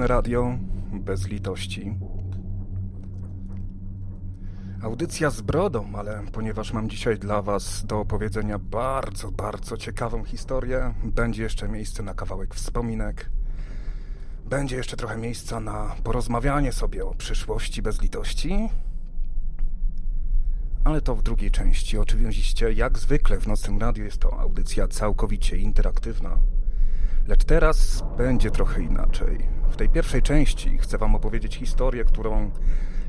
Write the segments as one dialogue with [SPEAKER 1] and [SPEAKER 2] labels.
[SPEAKER 1] Nocne radio bez litości. Audycja z brodą, ale ponieważ mam dzisiaj dla Was do opowiedzenia bardzo, bardzo ciekawą historię, będzie jeszcze miejsce na kawałek wspominek. Będzie jeszcze trochę miejsca na porozmawianie sobie o przyszłości bez litości. Ale to w drugiej części. Oczywiście, jak zwykle w Nocnym Radiu jest to audycja całkowicie interaktywna. Lecz teraz będzie trochę inaczej. W tej pierwszej części chcę Wam opowiedzieć historię, którą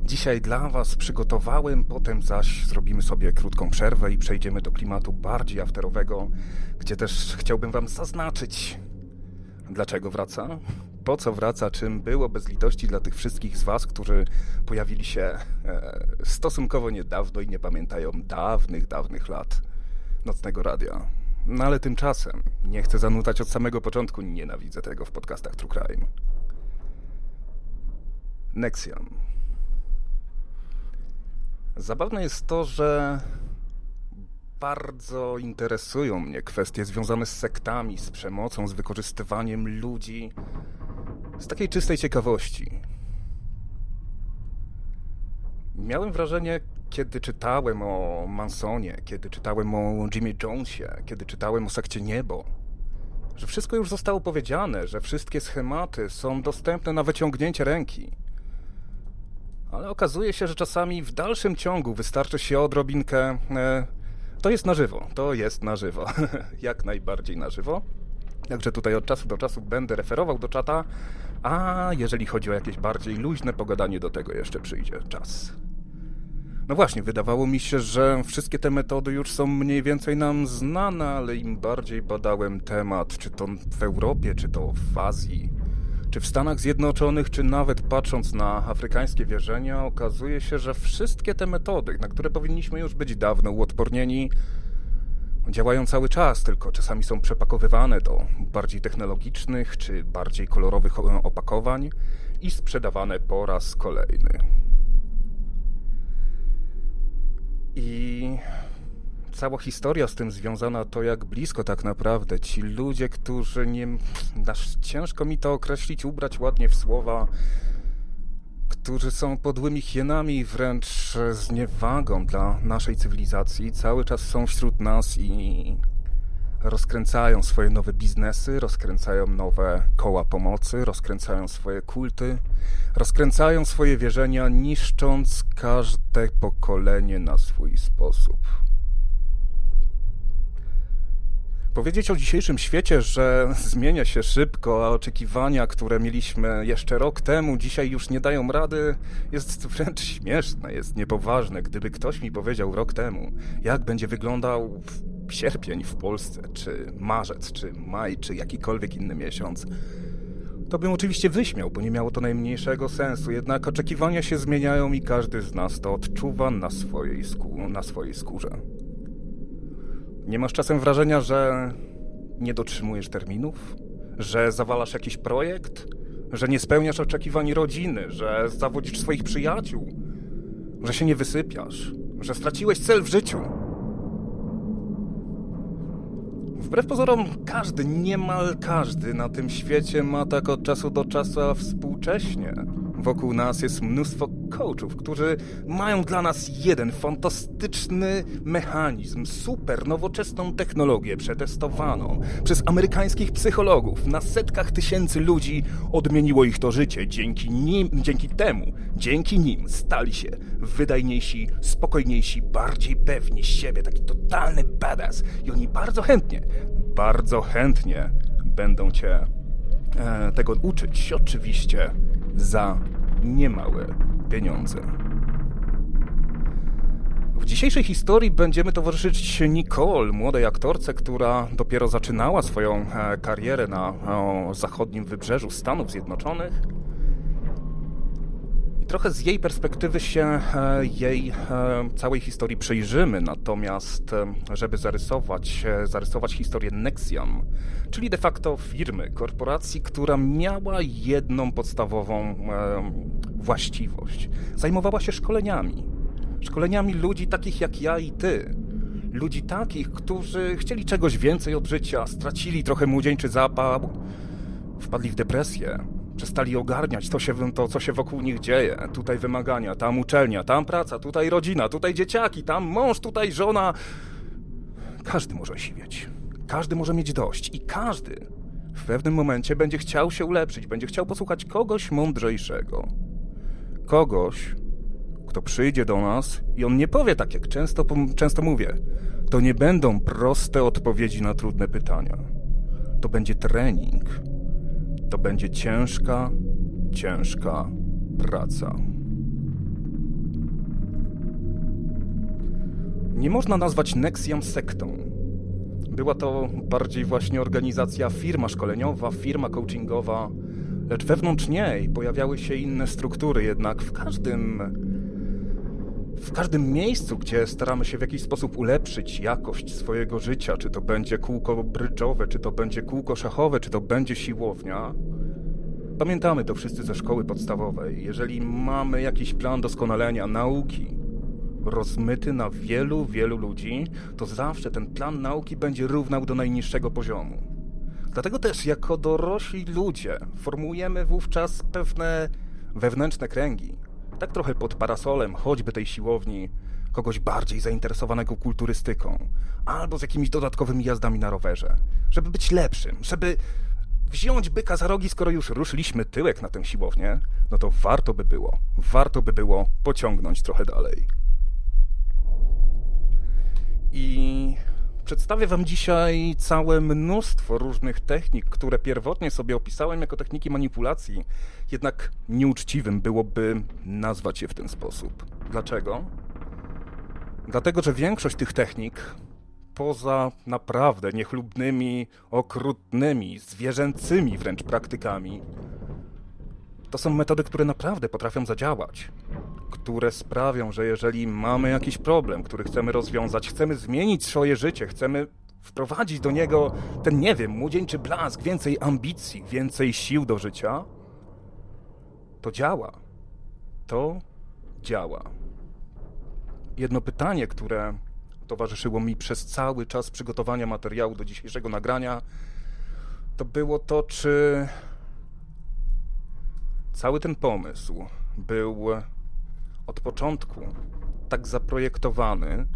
[SPEAKER 1] dzisiaj dla Was przygotowałem, potem zaś zrobimy sobie krótką przerwę i przejdziemy do klimatu bardziej afterowego, gdzie też chciałbym Wam zaznaczyć, dlaczego wraca, po co wraca, czym było bez litości dla tych wszystkich z Was, którzy pojawili się e, stosunkowo niedawno i nie pamiętają dawnych, dawnych lat nocnego radia. No ale tymczasem, nie chcę zanudzać od samego początku, nienawidzę tego w podcastach True Crime. Nexium. Zabawne jest to, że bardzo interesują mnie kwestie związane z sektami, z przemocą, z wykorzystywaniem ludzi, z takiej czystej ciekawości. Miałem wrażenie, kiedy czytałem o Mansonie, kiedy czytałem o Jimmy Jonesie, kiedy czytałem o sekcie Niebo, że wszystko już zostało powiedziane, że wszystkie schematy są dostępne na wyciągnięcie ręki. Ale okazuje się, że czasami w dalszym ciągu wystarczy się odrobinkę. E, to jest na żywo, to jest na żywo, jak najbardziej na żywo. Także tutaj od czasu do czasu będę referował do czata, a jeżeli chodzi o jakieś bardziej luźne pogadanie, do tego jeszcze przyjdzie czas. No właśnie, wydawało mi się, że wszystkie te metody już są mniej więcej nam znane, ale im bardziej badałem temat, czy to w Europie, czy to w Azji, czy w Stanach Zjednoczonych, czy nawet patrząc na afrykańskie wierzenia, okazuje się, że wszystkie te metody, na które powinniśmy już być dawno uodpornieni, działają cały czas, tylko czasami są przepakowywane do bardziej technologicznych czy bardziej kolorowych opakowań i sprzedawane po raz kolejny. I cała historia z tym związana to jak blisko tak naprawdę ci ludzie, którzy nie... Aż ciężko mi to określić, ubrać ładnie w słowa, którzy są podłymi hienami, wręcz zniewagą dla naszej cywilizacji, cały czas są wśród nas i rozkręcają swoje nowe biznesy, rozkręcają nowe koła pomocy, rozkręcają swoje kulty, rozkręcają swoje wierzenia, niszcząc każde pokolenie na swój sposób. Powiedzieć o dzisiejszym świecie, że zmienia się szybko, a oczekiwania, które mieliśmy jeszcze rok temu, dzisiaj już nie dają rady, jest wręcz śmieszne, jest niepoważne. Gdyby ktoś mi powiedział rok temu, jak będzie wyglądał sierpień w Polsce, czy marzec, czy maj, czy jakikolwiek inny miesiąc, to bym oczywiście wyśmiał, bo nie miało to najmniejszego sensu. Jednak oczekiwania się zmieniają i każdy z nas to odczuwa na swojej, na swojej skórze. Nie masz czasem wrażenia, że nie dotrzymujesz terminów? Że zawalasz jakiś projekt? Że nie spełniasz oczekiwań rodziny? Że zawodzisz swoich przyjaciół? Że się nie wysypiasz? Że straciłeś cel w życiu? Wbrew pozorom, każdy, niemal każdy na tym świecie ma tak od czasu do czasu, a współcześnie wokół nas jest mnóstwo coachów, którzy mają dla nas jeden fantastyczny mechanizm, super nowoczesną technologię przetestowaną przez amerykańskich psychologów. Na setkach tysięcy ludzi odmieniło ich to życie. Dzięki nim, dzięki temu, dzięki nim stali się wydajniejsi, spokojniejsi, bardziej pewni siebie, taki totalny badass. I oni bardzo chętnie, bardzo chętnie będą cię e, tego uczyć. Oczywiście za niemałe pieniądze. W dzisiejszej historii będziemy towarzyszyć Nicole, młodej aktorce, która dopiero zaczynała swoją e, karierę na zachodnim wybrzeżu Stanów Zjednoczonych trochę z jej perspektywy się e, jej e, całej historii przyjrzymy, natomiast e, żeby zarysować, zarysować historię Nexium, czyli de facto firmy, korporacji, która miała jedną podstawową właściwość. Zajmowała się szkoleniami. Szkoleniami ludzi takich jak ja i ty. Ludzi takich, którzy chcieli czegoś więcej od życia, stracili trochę młodzieńczy zapał, wpadli w depresję, Przestali ogarniać to, się, to, co się wokół nich dzieje. Tutaj wymagania, tam uczelnia, tam praca, tutaj rodzina, tutaj dzieciaki, tam mąż, tutaj żona. Każdy może siwieć. Każdy może mieć dość. I każdy w pewnym momencie będzie chciał się ulepszyć, będzie chciał posłuchać kogoś mądrzejszego. Kogoś, kto przyjdzie do nas i on nie powie tak, jak często, często mówię. To nie będą proste odpowiedzi na trudne pytania. To będzie trening. To będzie ciężka, ciężka praca. Nie można nazwać Nexiam sektą. Była to bardziej właśnie organizacja, firma szkoleniowa, firma coachingowa, lecz wewnątrz niej pojawiały się inne struktury, jednak w każdym w każdym miejscu, gdzie staramy się w jakiś sposób ulepszyć jakość swojego życia, czy to będzie kółko brydżowe, czy to będzie kółko szachowe, czy to będzie siłownia, pamiętamy to wszyscy ze szkoły podstawowej. Jeżeli mamy jakiś plan doskonalenia nauki, rozmyty na wielu, wielu ludzi, to zawsze ten plan nauki będzie równał do najniższego poziomu. Dlatego też jako dorośli ludzie formułujemy wówczas pewne wewnętrzne kręgi, tak trochę pod parasolem choćby tej siłowni, kogoś bardziej zainteresowanego kulturystyką, albo z jakimiś dodatkowymi jazdami na rowerze, żeby być lepszym, żeby wziąć byka za rogi, skoro już ruszyliśmy tyłek na tę siłownię, no to warto by było, warto by było pociągnąć trochę dalej. I Przedstawię Wam dzisiaj całe mnóstwo różnych technik, które pierwotnie sobie opisałem jako techniki manipulacji, jednak nieuczciwym byłoby nazwać je w ten sposób. Dlaczego? Dlatego, że większość tych technik, poza naprawdę niechlubnymi, okrutnymi, zwierzęcymi wręcz praktykami, to są metody, które naprawdę potrafią zadziałać które sprawią, że jeżeli mamy jakiś problem, który chcemy rozwiązać, chcemy zmienić swoje życie, chcemy wprowadzić do niego ten, nie wiem, młodzieńczy blask, więcej ambicji, więcej sił do życia, to działa. To działa. Jedno pytanie, które towarzyszyło mi przez cały czas przygotowania materiału do dzisiejszego nagrania, to było to, czy cały ten pomysł był od początku tak zaprojektowany,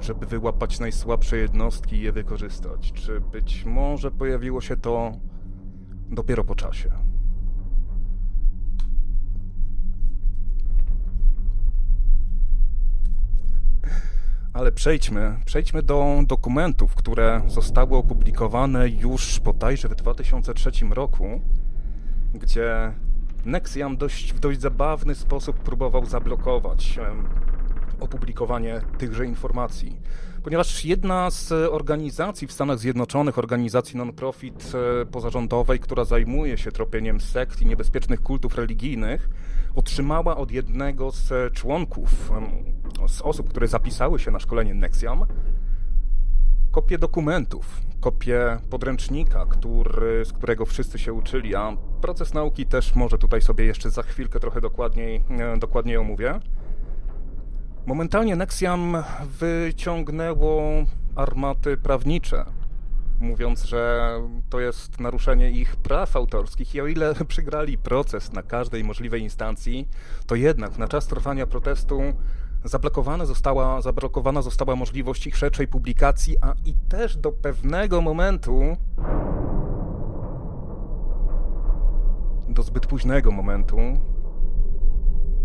[SPEAKER 1] żeby wyłapać najsłabsze jednostki i je wykorzystać? Czy być może pojawiło się to dopiero po czasie? Ale przejdźmy, przejdźmy do dokumentów, które zostały opublikowane już bodajże w 2003 roku, gdzie Nexiam dość, w dość zabawny sposób próbował zablokować opublikowanie tychże informacji. Ponieważ jedna z organizacji w Stanach Zjednoczonych, organizacji non-profit e, pozarządowej, która zajmuje się tropieniem sekt i niebezpiecznych kultów religijnych, otrzymała od jednego z członków, z osób, które zapisały się na szkolenie Nexiam, kopię dokumentów, kopię podręcznika, który, z którego wszyscy się uczyli, a proces nauki też może tutaj sobie jeszcze za chwilkę trochę dokładniej, e, dokładniej omówię. Momentalnie Nexiam wyciągnęło armaty prawnicze, mówiąc, że to jest naruszenie ich praw autorskich i o ile przegrali proces na każdej możliwej instancji, to jednak na czas trwania protestu zablokowana została, zablokowana została możliwość ich szerszej publikacji, a i też do pewnego momentu, do zbyt późnego momentu,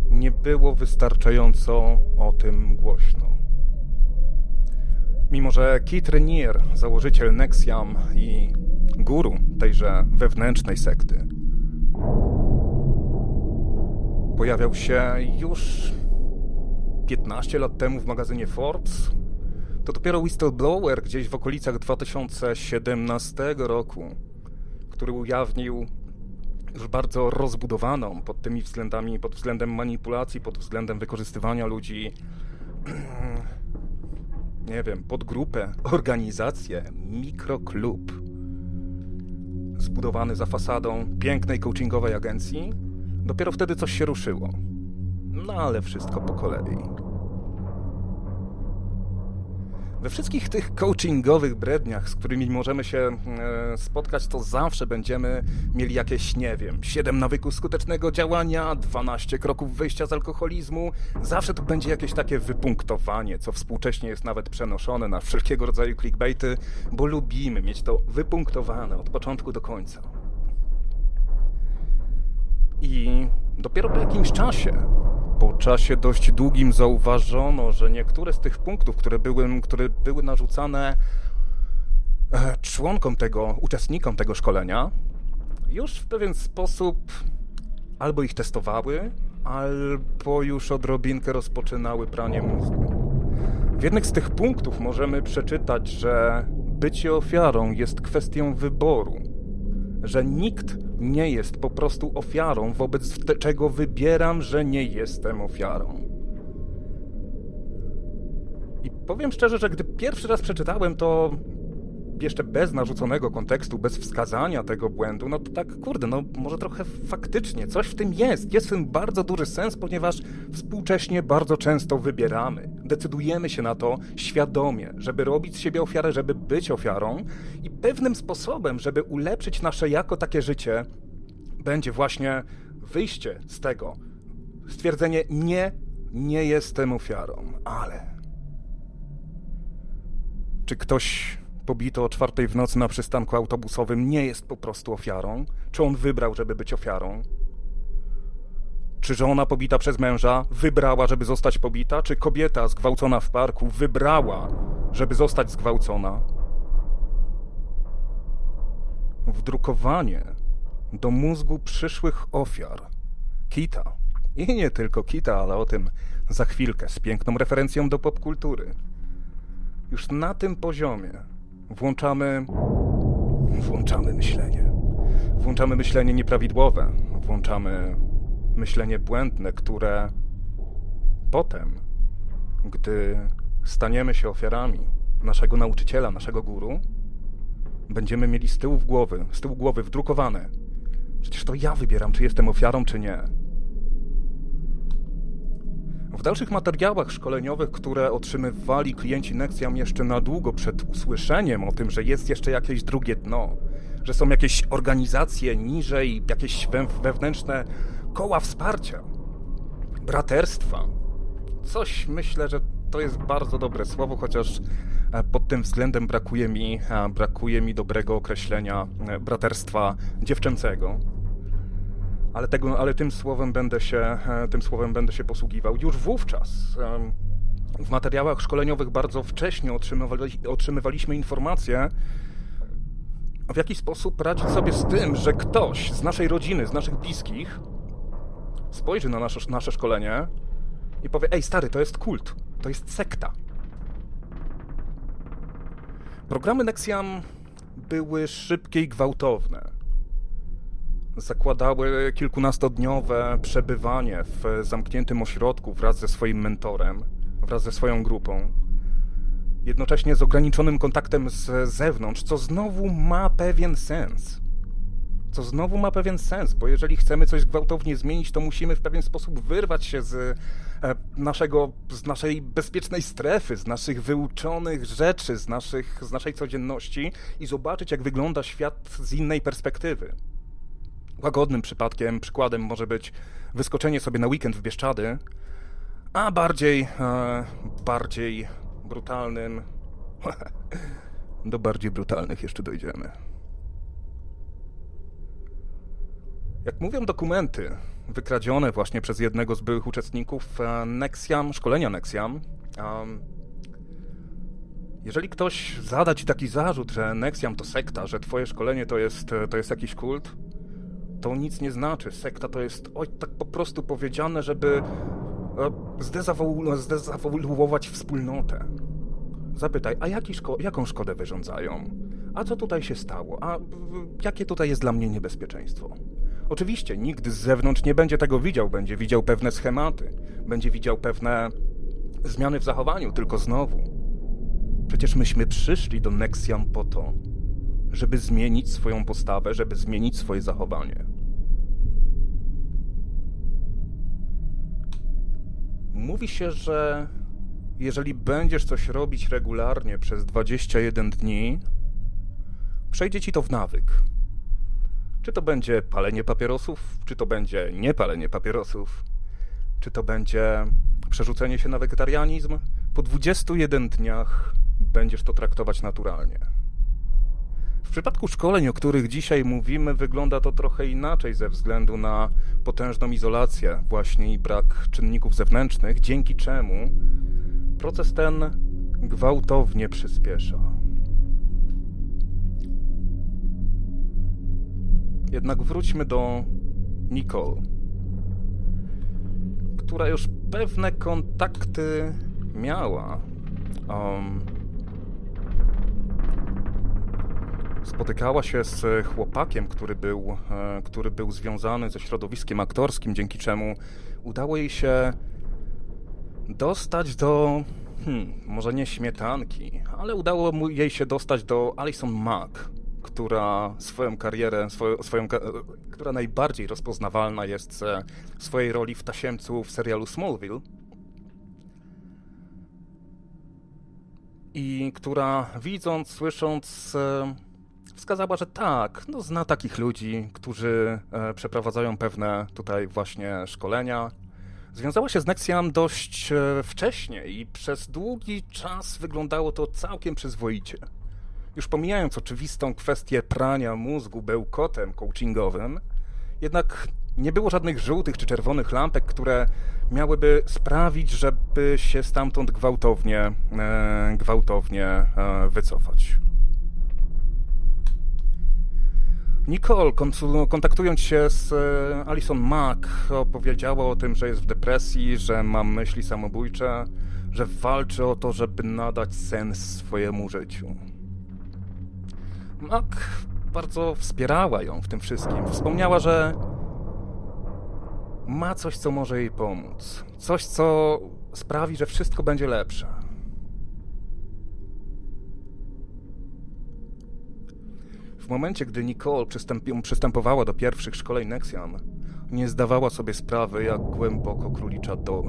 [SPEAKER 1] nie było wystarczająco o tym głośno. Mimo, że Keith Renier, założyciel Nexiam i guru tejże wewnętrznej sekty, pojawiał się już 15 lat temu w magazynie Forbes, to dopiero whistleblower gdzieś w okolicach 2017 roku, który ujawnił już bardzo rozbudowaną pod tymi względami, pod względem manipulacji, pod względem wykorzystywania ludzi, nie wiem, podgrupę, organizację, mikroklub zbudowany za fasadą pięknej coachingowej agencji, dopiero wtedy coś się ruszyło. No ale wszystko po kolei. We wszystkich tych coachingowych bredniach, z którymi możemy się e, spotkać, to zawsze będziemy mieli jakieś, nie wiem, 7 nawyków skutecznego działania, 12 kroków wyjścia z alkoholizmu. Zawsze to będzie jakieś takie wypunktowanie, co współcześnie jest nawet przenoszone na wszelkiego rodzaju clickbaity, bo lubimy mieć to wypunktowane od początku do końca. I dopiero po jakimś czasie po czasie dość długim zauważono, że niektóre z tych punktów, które były, które były narzucane e, członkom tego, uczestnikom tego szkolenia, już w pewien sposób albo ich testowały, albo już odrobinkę rozpoczynały pranie mózgu. W jednych z tych punktów możemy przeczytać, że bycie ofiarą jest kwestią wyboru, że nikt nie jest po prostu ofiarą, wobec czego wybieram, że nie jestem ofiarą. I powiem szczerze, że gdy pierwszy raz przeczytałem to jeszcze bez narzuconego kontekstu, bez wskazania tego błędu, no to tak, kurde, no może trochę faktycznie coś w tym jest. Jest w tym bardzo duży sens, ponieważ współcześnie bardzo często wybieramy. Decydujemy się na to świadomie, żeby robić z siebie ofiarę, żeby być ofiarą i pewnym sposobem, żeby ulepszyć nasze jako takie życie, będzie właśnie wyjście z tego. Stwierdzenie nie, nie jestem ofiarą, ale. Czy ktoś pobito o czwartej w nocy na przystanku autobusowym nie jest po prostu ofiarą? Czy on wybrał, żeby być ofiarą? Czy żona pobita przez męża wybrała, żeby zostać pobita? Czy kobieta zgwałcona w parku wybrała, żeby zostać zgwałcona? Wdrukowanie do mózgu przyszłych ofiar Kita. I nie tylko Kita, ale o tym za chwilkę z piękną referencją do popkultury. Już na tym poziomie włączamy włączamy myślenie. Włączamy myślenie nieprawidłowe, włączamy myślenie błędne, które potem, gdy staniemy się ofiarami naszego nauczyciela, naszego guru, będziemy mieli z tyłu głowy, z tyłu głowy wdrukowane Przecież to ja wybieram, czy jestem ofiarą, czy nie. W dalszych materiałach szkoleniowych, które otrzymywali klienci Nexiam jeszcze na długo przed usłyszeniem o tym, że jest jeszcze jakieś drugie dno, że są jakieś organizacje niżej, jakieś wewnętrzne koła wsparcia, braterstwa. Coś myślę, że to jest bardzo dobre słowo, chociaż e, pod tym względem brakuje mi, e, brakuje mi dobrego określenia e, braterstwa dziewczęcego ale, tego, ale tym, słowem będę się, e, tym słowem będę się posługiwał. Już wówczas w materiałach szkoleniowych bardzo wcześnie otrzymywali, otrzymywaliśmy informacje, w jaki sposób radzić sobie z tym, że ktoś z naszej rodziny, z naszych bliskich spojrzy na nasze, nasze szkolenie i powie: Ej, stary, to jest kult, to jest sekta. Programy Nexiam były szybkie i gwałtowne zakładały kilkunastodniowe przebywanie w zamkniętym ośrodku wraz ze swoim mentorem, wraz ze swoją grupą. Jednocześnie z ograniczonym kontaktem z zewnątrz, co znowu ma pewien sens. Co znowu ma pewien sens, bo jeżeli chcemy coś gwałtownie zmienić, to musimy w pewien sposób wyrwać się z e, naszego, z naszej bezpiecznej strefy, z naszych wyuczonych rzeczy, z, naszych, z naszej codzienności i zobaczyć, jak wygląda świat z innej perspektywy. Łagodnym przypadkiem, przykładem może być wyskoczenie sobie na weekend w Bieszczady, a bardziej, e, bardziej brutalnym, do bardziej brutalnych jeszcze dojdziemy. Jak mówią dokumenty wykradzione właśnie przez jednego z byłych uczestników e, Nexiam, szkolenia Nexiam, jeżeli ktoś zada ci taki zarzut, że Nexiam to sekta, że twoje szkolenie to jest, to jest jakiś kult, to nic nie znaczy. Sekta to jest oj, tak po prostu powiedziane, żeby e, zdezawoluować wspólnotę. Zapytaj, a szko jaką szkodę wyrządzają? A co tutaj się stało? A jakie tutaj jest dla mnie niebezpieczeństwo? Oczywiście nikt z zewnątrz nie będzie tego widział, będzie widział pewne schematy, będzie widział pewne zmiany w zachowaniu, tylko znowu. Przecież myśmy przyszli do Nexiam po to, żeby zmienić swoją postawę, żeby zmienić swoje zachowanie. Mówi się, że jeżeli będziesz coś robić regularnie przez 21 dni, przejdzie ci to w nawyk. Czy to będzie palenie papierosów, czy to będzie niepalenie papierosów, czy to będzie przerzucenie się na wegetarianizm, po 21 dniach będziesz to traktować naturalnie. W przypadku szkoleń, o których dzisiaj mówimy, wygląda to trochę inaczej ze względu na potężną izolację właśnie i brak czynników zewnętrznych, dzięki czemu proces ten gwałtownie przyspiesza. Jednak wróćmy do Nicole, która już pewne kontakty miała. Um, spotykała się z chłopakiem, który był, e, który był związany ze środowiskiem aktorskim, dzięki czemu udało jej się dostać do, hmm, może nie śmietanki, ale udało mu jej się dostać do Alison Mack, która swoją karierę, swoją, swoją, która najbardziej rozpoznawalna jest ze swojej roli w tasiemcu w serialu Smallville. I która widząc, słysząc, e, wskazała, że tak, no zna takich ludzi, którzy e, przeprowadzają pewne tutaj właśnie szkolenia. Związała się z Nexiam dość e, wcześnie i przez długi czas wyglądało to całkiem przyzwoicie. Już pomijając oczywistą kwestię prania mózgu bełkotem coachingowym, jednak nie było żadnych żółtych czy czerwonych lampek, które miałyby sprawić, żeby się stamtąd gwałtownie, e, gwałtownie e, wycofać. Nicole, kontaktując się z e, Alison Mack, opowiedziała o tym, że jest w depresji, że ma myśli samobójcze, że walczy o to, żeby nadać sens swojemu życiu. Mac bardzo wspierała ją w tym wszystkim. Wspomniała, że ma coś, co może jej pomóc. Coś, co sprawi, że wszystko będzie lepsze. W momencie, gdy Nicole przystępowała do pierwszych szkoleń Nexian, nie zdawała sobie sprawy, jak głęboko królicza, do,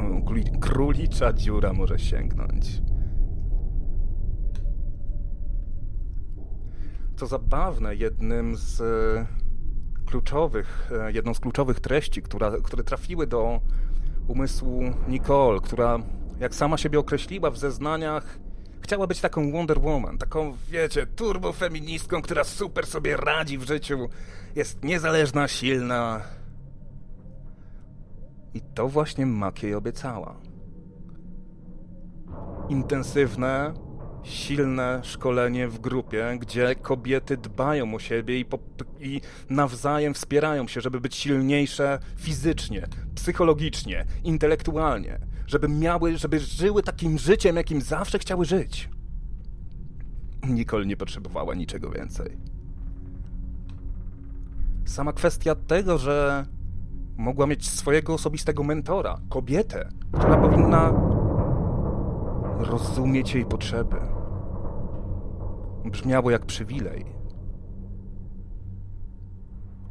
[SPEAKER 1] królicza dziura może sięgnąć. Co zabawne, jednym z e, kluczowych, e, jedną z kluczowych treści, która, które trafiły do umysłu Nicole, która, jak sama siebie określiła w zeznaniach, chciała być taką Wonder Woman, taką, wiecie, turbofeministką, która super sobie radzi w życiu, jest niezależna, silna. I to właśnie Mac jej obiecała. Intensywne, silne szkolenie w grupie, gdzie kobiety dbają o siebie i, i, nawzajem wspierają się, żeby być silniejsze fizycznie, psychologicznie, intelektualnie, żeby miały, żeby żyły takim życiem, jakim zawsze chciały żyć. Nicole nie potrzebowała niczego więcej. Sama kwestia tego, że mogła mieć swojego osobistego mentora, kobietę, która powinna rozumieć jej potrzeby. Brzmiało jak przywilej.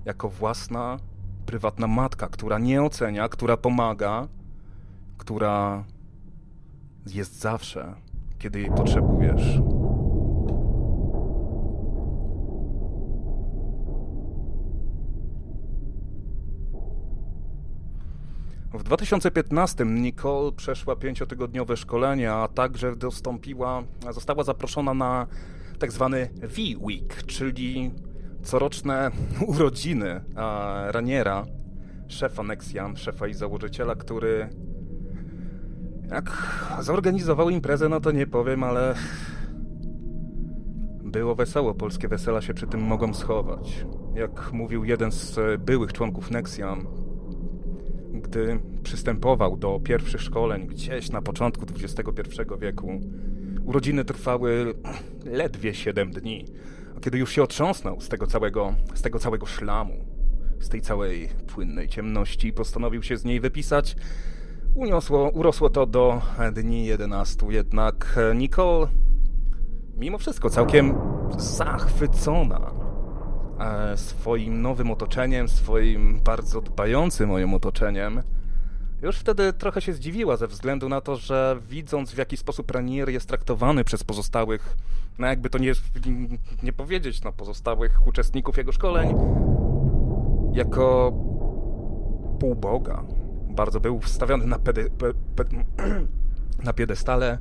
[SPEAKER 1] Jako własna, prywatna matka, która nie ocenia, która pomaga, która jest zawsze, kiedy jej potrzebujesz. W 2015 Nicole przeszła pięciotygodniowe szkolenie, a także dostąpiła, została zaproszona na tak zwany V-Week, czyli coroczne urodziny Raniera, szefa Nexian, szefa i założyciela, który jak zorganizował imprezę, no to nie powiem, ale było wesoło. Polskie wesela się przy tym mogą schować. Jak mówił jeden z byłych członków Nexian, gdy przystępował do pierwszych szkoleń gdzieś na początku XXI wieku, urodziny trwały ledwie 7 dni. A kiedy już się otrząsnął z tego całego, z tego całego szlamu, z tej całej płynnej ciemności postanowił się z niej wypisać, uniosło, urosło to do dni 11. Jednak Nicole, mimo wszystko całkiem zachwycona E, swoim nowym otoczeniem, swoim bardzo dbającym moim otoczeniem, Już wtedy trochę się zdziwiła ze względu na to, że widząc w jaki sposób Ranier jest traktowany przez pozostałych, no jakby to nie, nie powiedzieć, no pozostałych uczestników jego szkoleń, jako półboga. Bardzo był wstawiony na, pedy, pe, pe, na piedestale.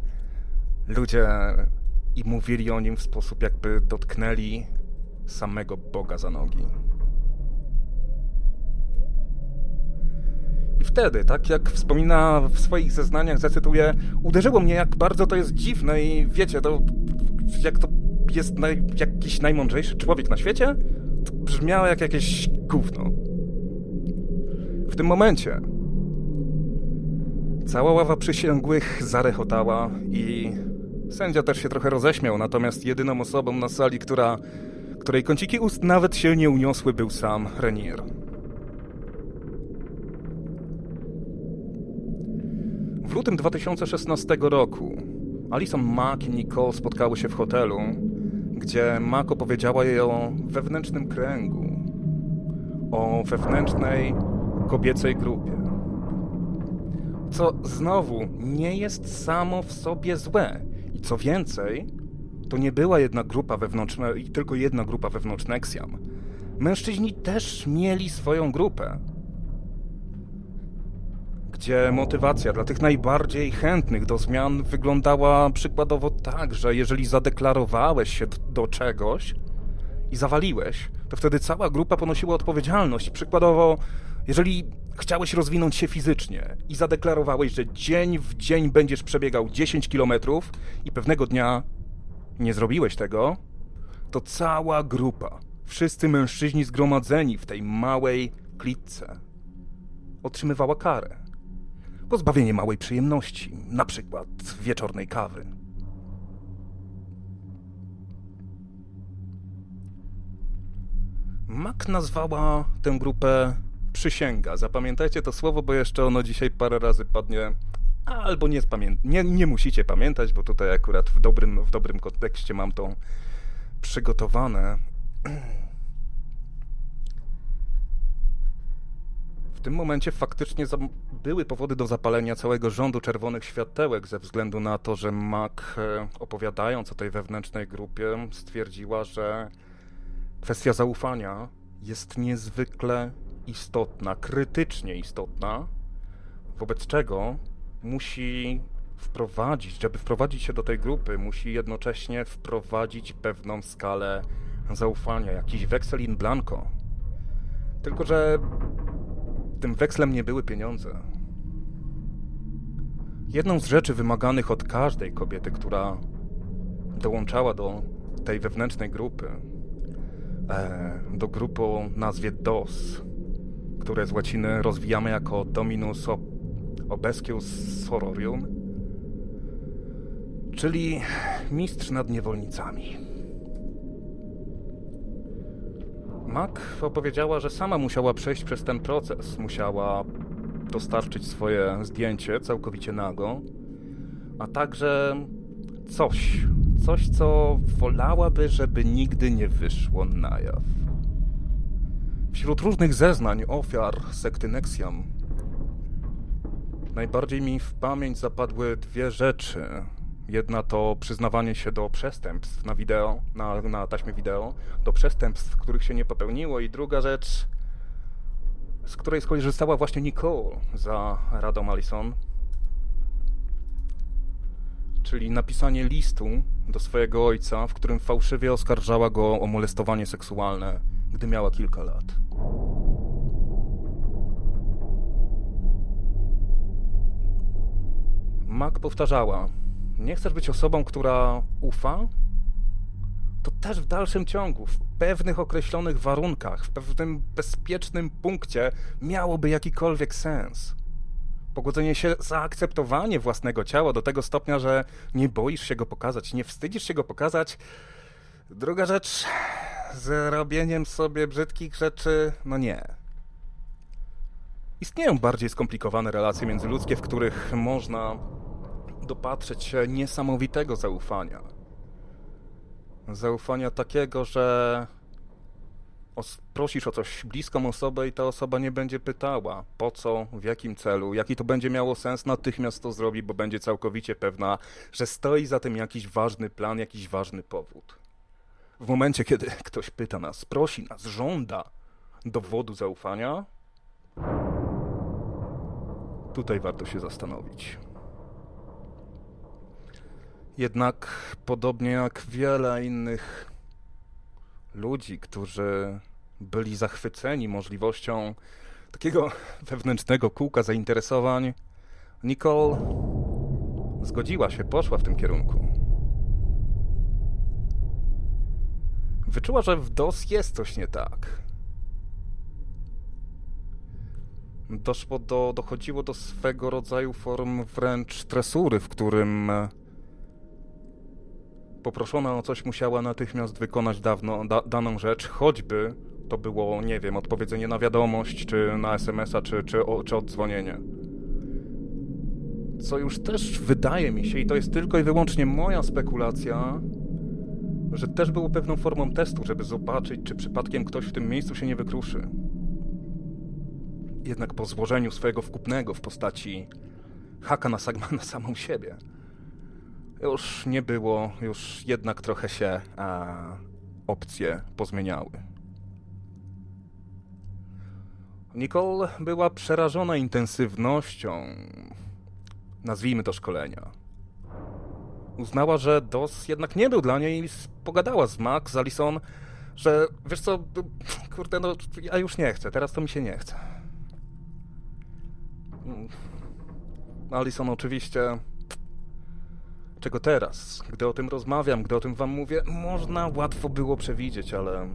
[SPEAKER 1] Ludzie i mówili o nim w sposób jakby dotknęli samego Boga za nogi. I wtedy, tak jak wspomina w swoich zeznaniach, zacytuję, uderzyło mnie, jak bardzo to jest dziwne i wiecie, to jak to jest naj, jakiś najmądrzejszy człowiek na świecie, to brzmiało jak jakieś gówno. W tym momencie cała ława przysięgłych zarechotała i sędzia też się trochę roześmiał, natomiast jedyną osobą na sali, która, której kąciki ust nawet się nie uniosły, był sam Renier. W lutym 2016 roku Alison Mack i Nicole spotkały się w hotelu, gdzie Mack opowiedziała jej o wewnętrznym kręgu, o wewnętrznej kobiecej grupie. Co znowu nie jest samo w sobie złe. I co więcej, to nie była jedna grupa wewnętrzna, tylko jedna grupa wewnątrz Nexiam. Mężczyźni też mieli swoją grupę gdzie motywacja dla tych najbardziej chętnych do zmian wyglądała przykładowo tak, że jeżeli zadeklarowałeś się do czegoś i zawaliłeś, to wtedy cała grupa ponosiła odpowiedzialność. Przykładowo, jeżeli chciałeś rozwinąć się fizycznie i zadeklarowałeś, że dzień w dzień będziesz przebiegał 10 kilometrów i pewnego dnia nie zrobiłeś tego, to cała grupa, wszyscy mężczyźni zgromadzeni w tej małej klitce, otrzymywała karę pozbawienie małej przyjemności, na przykład wieczornej kawy. Mac nazwała tę grupę przysięga. Zapamiętajcie to słowo, bo jeszcze ono dzisiaj parę razy padnie. Albo nie, nie, nie musicie pamiętać, bo tutaj akurat w dobrym, w dobrym kontekście mam to przygotowane. W tym momencie faktycznie były powody do zapalenia całego rządu czerwonych światełek ze względu na to, że Mac, e, opowiadając o tej wewnętrznej grupie, stwierdziła, że kwestia zaufania jest niezwykle istotna, krytycznie istotna, wobec czego musi wprowadzić, żeby wprowadzić się do tej grupy, musi jednocześnie wprowadzić pewną skalę zaufania, jakiś weksel in blanco. Tylko, że tym wekslem nie były pieniądze. Jedną z rzeczy wymaganych od każdej kobiety, która dołączała do tej wewnętrznej grupy, e, do grupy o nazwie DOS, które z łaciny rozwijamy jako Dominus Obescius Sororium, czyli mistrz nad niewolnicami. Mac opowiedziała, że sama musiała przejść przez ten proces. Musiała dostarczyć swoje zdjęcie całkowicie nago, a także coś, coś, co wolałaby, żeby nigdy nie wyszło na jaw. Wśród różnych zeznań ofiar sekty Nexiam najbardziej mi w pamięć zapadły dwie rzeczy, Jedna to przyznawanie się do przestępstw na wideo, na, na taśmie wideo, do przestępstw, których się nie popełniło. I druga rzecz, z której skorzystała właśnie Nicole za radą Allison, czyli napisanie listu do swojego ojca, w którym fałszywie oskarżała go o molestowanie seksualne, gdy miała kilka lat. Mac powtarzała, nie chcesz być osobą, która ufa, to też w dalszym ciągu, w pewnych określonych warunkach, w pewnym bezpiecznym punkcie miałoby jakikolwiek sens. Pogodzenie się, zaakceptowanie własnego ciała do tego stopnia, że nie boisz się go pokazać, nie wstydzisz się go pokazać. Druga rzecz, z robieniem sobie brzydkich rzeczy, no nie. Istnieją bardziej skomplikowane relacje międzyludzkie, w których można dopatrzeć się niesamowitego zaufania. Zaufania takiego, że prosisz o coś bliską osobę i ta osoba nie będzie pytała po co, w jakim celu, jaki to będzie miało sens, natychmiast to zrobi, bo będzie całkowicie pewna, że stoi za tym jakiś ważny plan, jakiś ważny powód. W momencie, kiedy ktoś pyta nas, prosi nas, żąda dowodu zaufania, tutaj warto się zastanowić. Jednak podobnie jak wiele innych ludzi, którzy byli zachwyceni możliwością takiego wewnętrznego kółka zainteresowań, Nicole zgodziła się, poszła w tym kierunku. Wyczuła, że w DOS jest coś nie tak. Doszło do, dochodziło do swego rodzaju form wręcz tresury, w którym poproszona o coś musiała natychmiast wykonać dawno, da, daną rzecz, choćby to było, nie wiem, odpowiedzenie na wiadomość, czy na SMS-a, czy, czy, czy oddzwonienie. Co już też wydaje mi się, i to jest tylko i wyłącznie moja spekulacja, że też było pewną formą testu, żeby zobaczyć, czy przypadkiem ktoś w tym miejscu się nie wykruszy. Jednak po złożeniu swojego wkupnego w postaci haka na, na samą siebie, już nie było, już jednak trochę się opcje pozmieniały. Nicole była przerażona intensywnością, nazwijmy to szkolenia. Uznała, że DOS jednak nie był dla niej i pogadała z Max, z Alison, że wiesz co, kurde, no ja już nie chcę, teraz to mi się nie chce. Alison oczywiście czego teraz, gdy o tym rozmawiam, gdy o tym wam mówię, można łatwo było przewidzieć, ale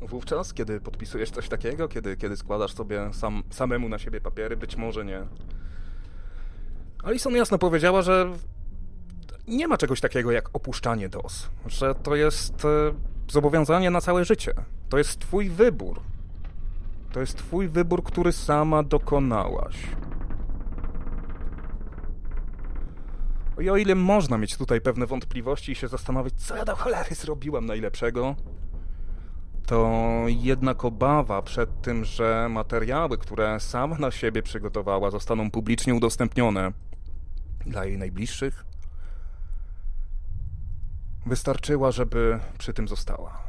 [SPEAKER 1] wówczas, kiedy podpisujesz coś takiego, kiedy, kiedy składasz sobie sam, samemu na siebie papiery, być może nie. Alison jasno powiedziała, że nie ma czegoś takiego jak opuszczanie DOS, że to jest e, zobowiązanie na całe życie. To jest twój wybór. To jest twój wybór, który sama dokonałaś. I o ile można mieć tutaj pewne wątpliwości i się zastanowić, co ja do cholery zrobiłem najlepszego, to jednak obawa przed tym, że materiały, które sama na siebie przygotowała, zostaną publicznie udostępnione dla jej najbliższych, wystarczyła, żeby przy tym została.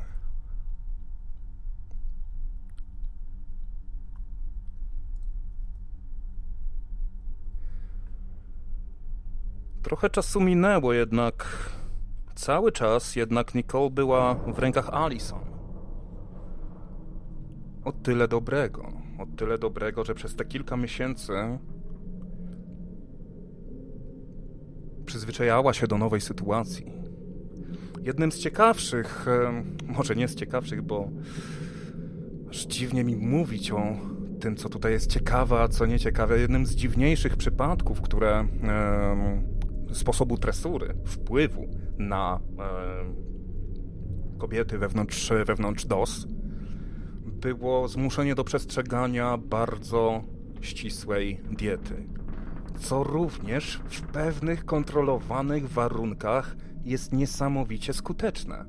[SPEAKER 1] Trochę czasu minęło, jednak cały czas jednak Nicole była w rękach Alison. O tyle dobrego, o tyle dobrego, że przez te kilka miesięcy przyzwyczajała się do nowej sytuacji. Jednym z ciekawszych, może nie z ciekawszych, bo aż dziwnie mi mówić o tym, co tutaj jest ciekawe, a co nieciekawe, jednym z dziwniejszych przypadków, które sposobu tresury, wpływu na e, kobiety wewnątrz, wewnątrz DOS było zmuszenie do przestrzegania bardzo ścisłej diety, co również w pewnych kontrolowanych warunkach jest niesamowicie skuteczne.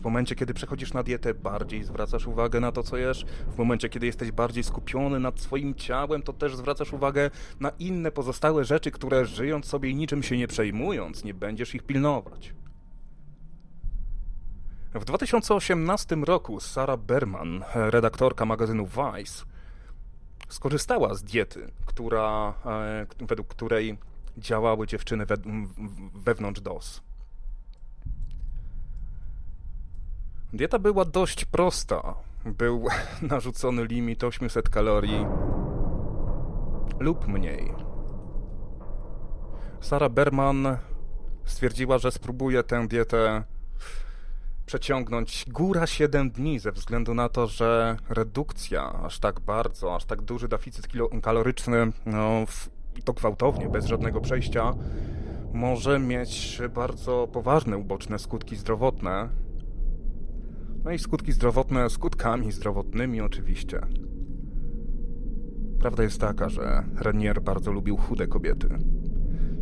[SPEAKER 1] W momencie, kiedy przechodzisz na dietę, bardziej zwracasz uwagę na to, co jesz. W momencie, kiedy jesteś bardziej skupiony nad swoim ciałem, to też zwracasz uwagę na inne pozostałe rzeczy, które żyjąc sobie i niczym się nie przejmując, nie będziesz ich pilnować. W 2018 roku Sarah Berman, redaktorka magazynu Vice, skorzystała z diety, która, e, według której działały dziewczyny we, wewnątrz DOS. Dieta była dość prosta. Był narzucony limit 800 kalorii lub mniej. Sara Berman stwierdziła, że spróbuje tę dietę przeciągnąć góra 7 dni ze względu na to, że redukcja aż tak bardzo, aż tak duży deficyt kaloryczny, no, to gwałtownie, bez żadnego przejścia, może mieć bardzo poważne uboczne skutki zdrowotne, no i skutki zdrowotne skutkami zdrowotnymi oczywiście. Prawda jest taka, że Renier bardzo lubił chude kobiety.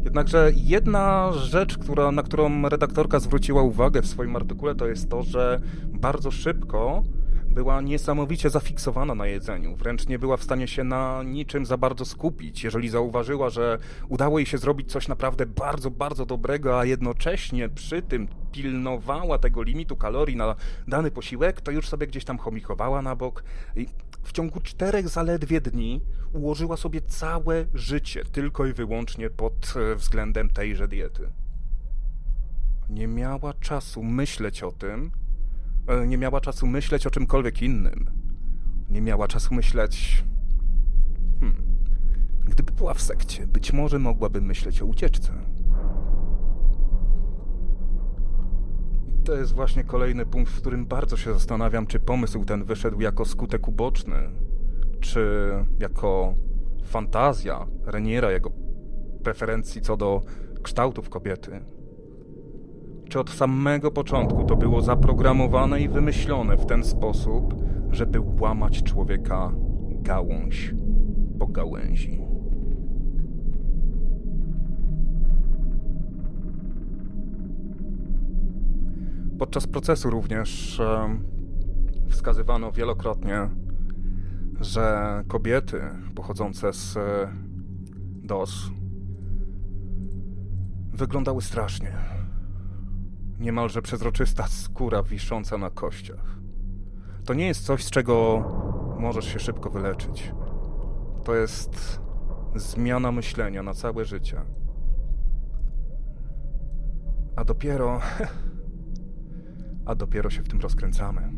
[SPEAKER 1] Jednakże jedna rzecz, która, na którą redaktorka zwróciła uwagę w swoim artykule, to jest to, że bardzo szybko była niesamowicie zafiksowana na jedzeniu, wręcz nie była w stanie się na niczym za bardzo skupić. Jeżeli zauważyła, że udało jej się zrobić coś naprawdę bardzo, bardzo dobrego, a jednocześnie przy tym pilnowała tego limitu kalorii na dany posiłek, to już sobie gdzieś tam chomikowała na bok. I w ciągu czterech zaledwie dni ułożyła sobie całe życie tylko i wyłącznie pod e, względem tejże diety. Nie miała czasu myśleć o tym, e, nie miała czasu myśleć o czymkolwiek innym. Nie miała czasu myśleć. Hmm. Gdyby była w sekcie, być może mogłaby myśleć o ucieczce. To jest właśnie kolejny punkt, w którym bardzo się zastanawiam, czy pomysł ten wyszedł jako skutek uboczny, czy jako fantazja Reniera, jego preferencji co do kształtów kobiety. Czy od samego początku to było zaprogramowane i wymyślone w ten sposób, żeby łamać człowieka gałąź po gałęzi? Podczas procesu również e, wskazywano wielokrotnie, że kobiety pochodzące z e, DOS wyglądały strasznie. Niemalże przezroczysta skóra wisząca na kościach. To nie jest coś, z czego możesz się szybko wyleczyć. To jest zmiana myślenia na całe życie. A dopiero. A dopiero się w tym rozkręcamy.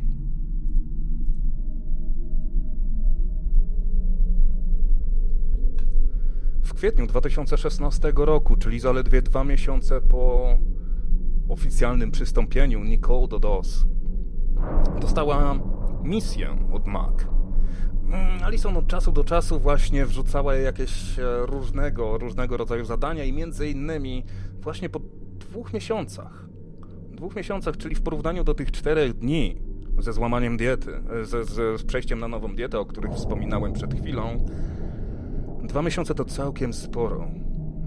[SPEAKER 1] W kwietniu 2016 roku, czyli zaledwie dwa miesiące po oficjalnym przystąpieniu Nicole do DOS, dostała misję od Mac. Mm, Alison od czasu do czasu właśnie wrzucała jakieś e, różnego, różnego rodzaju zadania i między innymi właśnie po dwóch miesiącach, dwóch miesiącach, czyli w porównaniu do tych czterech dni ze złamaniem diety, e, ze, z, z przejściem na nową dietę, o których wspominałem przed chwilą, Dwa miesiące to całkiem sporo,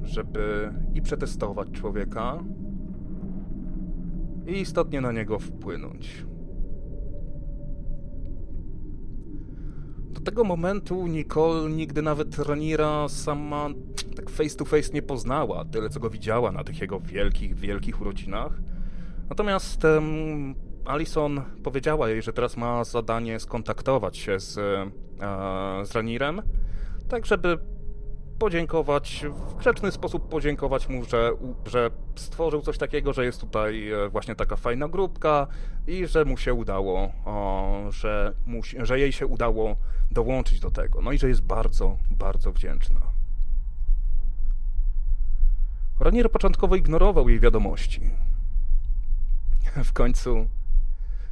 [SPEAKER 1] żeby i przetestować człowieka, i istotnie na niego wpłynąć. Do tego momentu Nicole nigdy nawet Ranira sama tak face to face nie poznała, tyle co go widziała na tych jego wielkich, wielkich urodzinach. Natomiast um, Alison powiedziała jej, że teraz ma zadanie skontaktować się z, e, z Ranirem tak żeby podziękować, w grzeczny sposób podziękować mu, że, że stworzył coś takiego, że jest tutaj e, właśnie taka fajna grupka i że mu się udało, o, że, mu, że jej się udało dołączyć do tego. No i że jest bardzo, bardzo wdzięczna. Ranier początkowo ignorował jej wiadomości. W końcu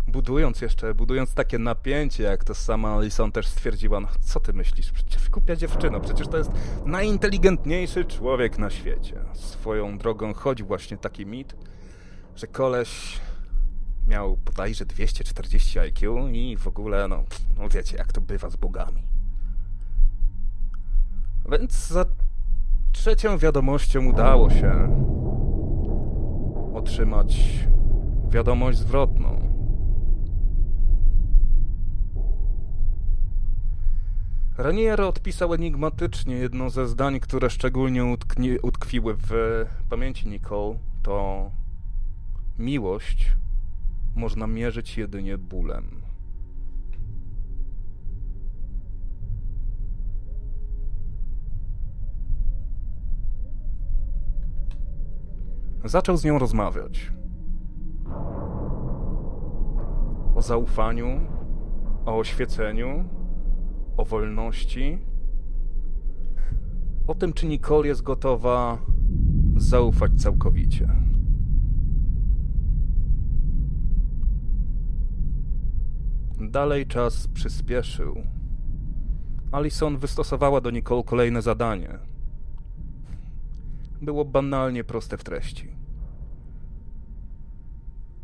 [SPEAKER 1] budując jeszcze, budując takie napięcie, jak to sama Alison też stwierdziła, no co ty myślisz, przecież kupia dziewczyno, przecież to jest najinteligentniejszy człowiek na świecie. Swoją drogą chodzi właśnie taki mit, że koleś miał bodajże 240 IQ i w ogóle, no, no wiecie, jak to bywa z bogami. Więc za trzecią wiadomością udało się otrzymać wiadomość zwrotną. Ranier odpisał enigmatycznie jedno ze zdań, które szczególnie utkwiły w pamięci Nicole. To miłość można mierzyć jedynie bólem. Zaczął z nią rozmawiać. O zaufaniu, o oświeceniu, o wolności, o tym, czy Nicole jest gotowa zaufać całkowicie. Dalej czas przyspieszył. Alison wystosowała do Nicole kolejne zadanie. Było banalnie proste w treści.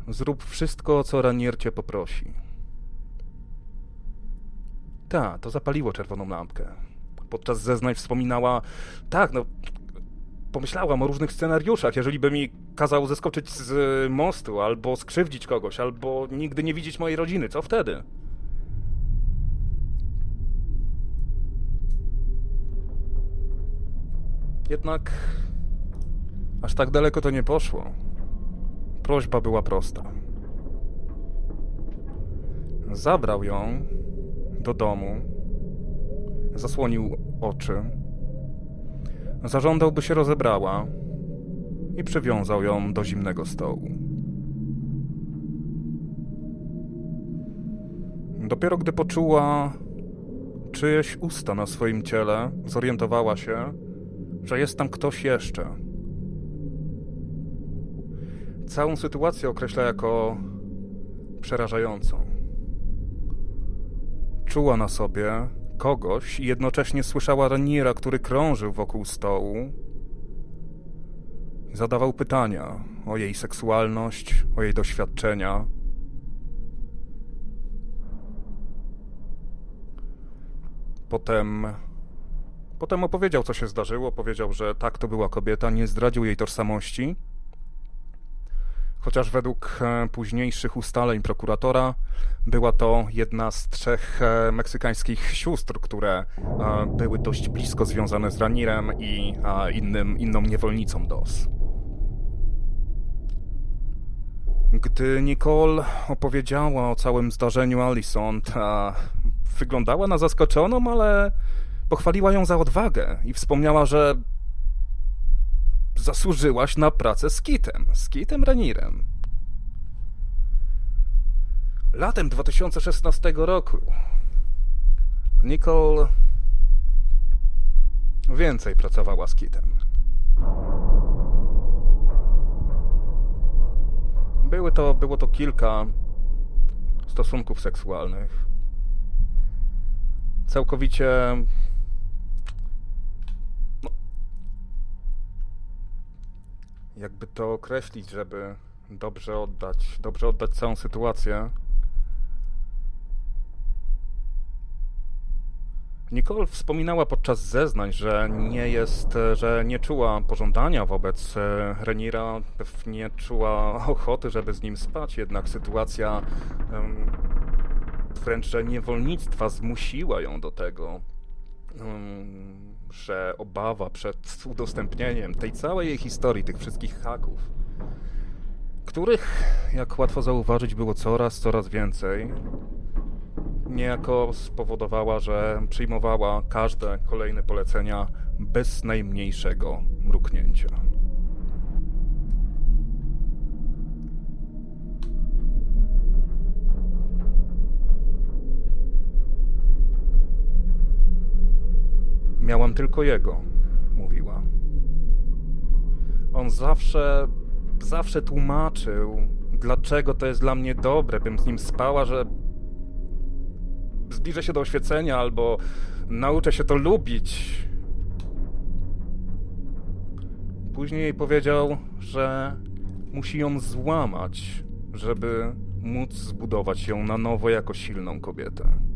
[SPEAKER 1] Zrób wszystko, co Ranier cię poprosi. Tak, to zapaliło czerwoną lampkę. Podczas zeznań wspominała, tak, no, pomyślałam o różnych scenariuszach, jeżeli by mi kazał zeskoczyć z mostu, albo skrzywdzić kogoś, albo nigdy nie widzieć mojej rodziny, co wtedy? Jednak aż tak daleko to nie poszło. Prośba była prosta. Zabrał ją do domu, zasłonił oczy, zażądał, by się rozebrała i przywiązał ją do zimnego stołu. Dopiero gdy poczuła czyjeś usta na swoim ciele, zorientowała się, że jest tam ktoś jeszcze. Całą sytuację określa jako przerażającą. Czuła na sobie kogoś i jednocześnie słyszała Raniera, który krążył wokół stołu. Zadawał pytania o jej seksualność, o jej doświadczenia. Potem Potem opowiedział, co się zdarzyło, powiedział, że tak, to była kobieta, nie zdradził jej tożsamości. Chociaż według e, późniejszych ustaleń prokuratora była to jedna z trzech e, meksykańskich sióstr, które e, były dość blisko związane z Ranirem i innym, inną niewolnicą DOS. Gdy Nicole opowiedziała o całym zdarzeniu Alison, wyglądała na zaskoczoną, ale Pochwaliła ją za odwagę i wspomniała, że zasłużyłaś na pracę z Kitem, z Kitem Renirem. Latem 2016 roku Nicole więcej pracowała z Kitem. Były to, było to kilka stosunków seksualnych. Całkowicie jakby to określić, żeby dobrze oddać, dobrze oddać całą sytuację. Nicole wspominała podczas zeznań, że nie jest, że nie czuła pożądania wobec e, Renira, nie czuła ochoty, żeby z nim spać, jednak sytuacja wręcz, że niewolnictwa zmusiła ją do tego że obawa przed udostępnieniem tej całej jej historii, tych wszystkich haków, których, jak łatwo zauważyć, było coraz, coraz więcej, niejako spowodowała, że przyjmowała każde kolejne polecenia bez najmniejszego mruknięcia. Tylko jego, mówiła. On zawsze, zawsze tłumaczył, dlaczego to jest dla mnie dobre, bym z nim spała, że zbliżę się do oświecenia albo nauczę się to lubić. Później powiedział, że musi ją złamać, żeby móc zbudować ją na nowo jako silną kobietę.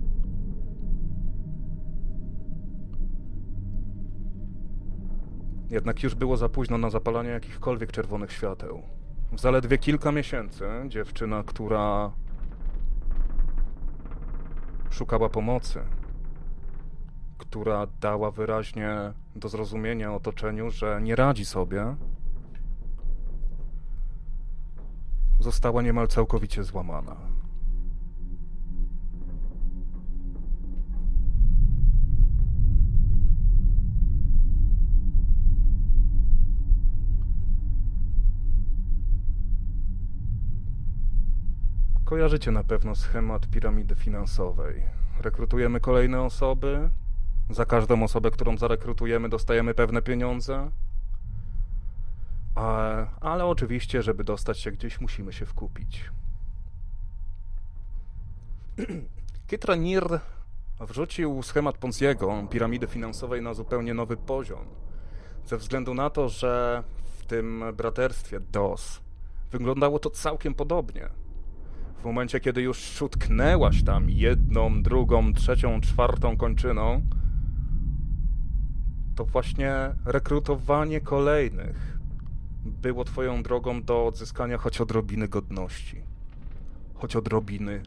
[SPEAKER 1] Jednak już było za późno na zapalanie jakichkolwiek czerwonych świateł. W zaledwie kilka miesięcy dziewczyna, która szukała pomocy, która dała wyraźnie do zrozumienia otoczeniu, że nie radzi sobie, została niemal całkowicie złamana. Kojarzycie na pewno schemat piramidy finansowej. Rekrutujemy kolejne osoby. Za każdą osobę, którą zarekrutujemy, dostajemy pewne pieniądze. Ale oczywiście, żeby dostać się gdzieś, musimy się wkupić. Kit Nir wrzucił schemat Ponziego, piramidy finansowej, na zupełnie nowy poziom. Ze względu na to, że w tym braterstwie DOS wyglądało to całkiem podobnie. W momencie, kiedy już utknęłaś tam jedną, drugą, trzecią, czwartą kończyną, to właśnie rekrutowanie kolejnych było Twoją drogą do odzyskania choć odrobiny godności, choć odrobiny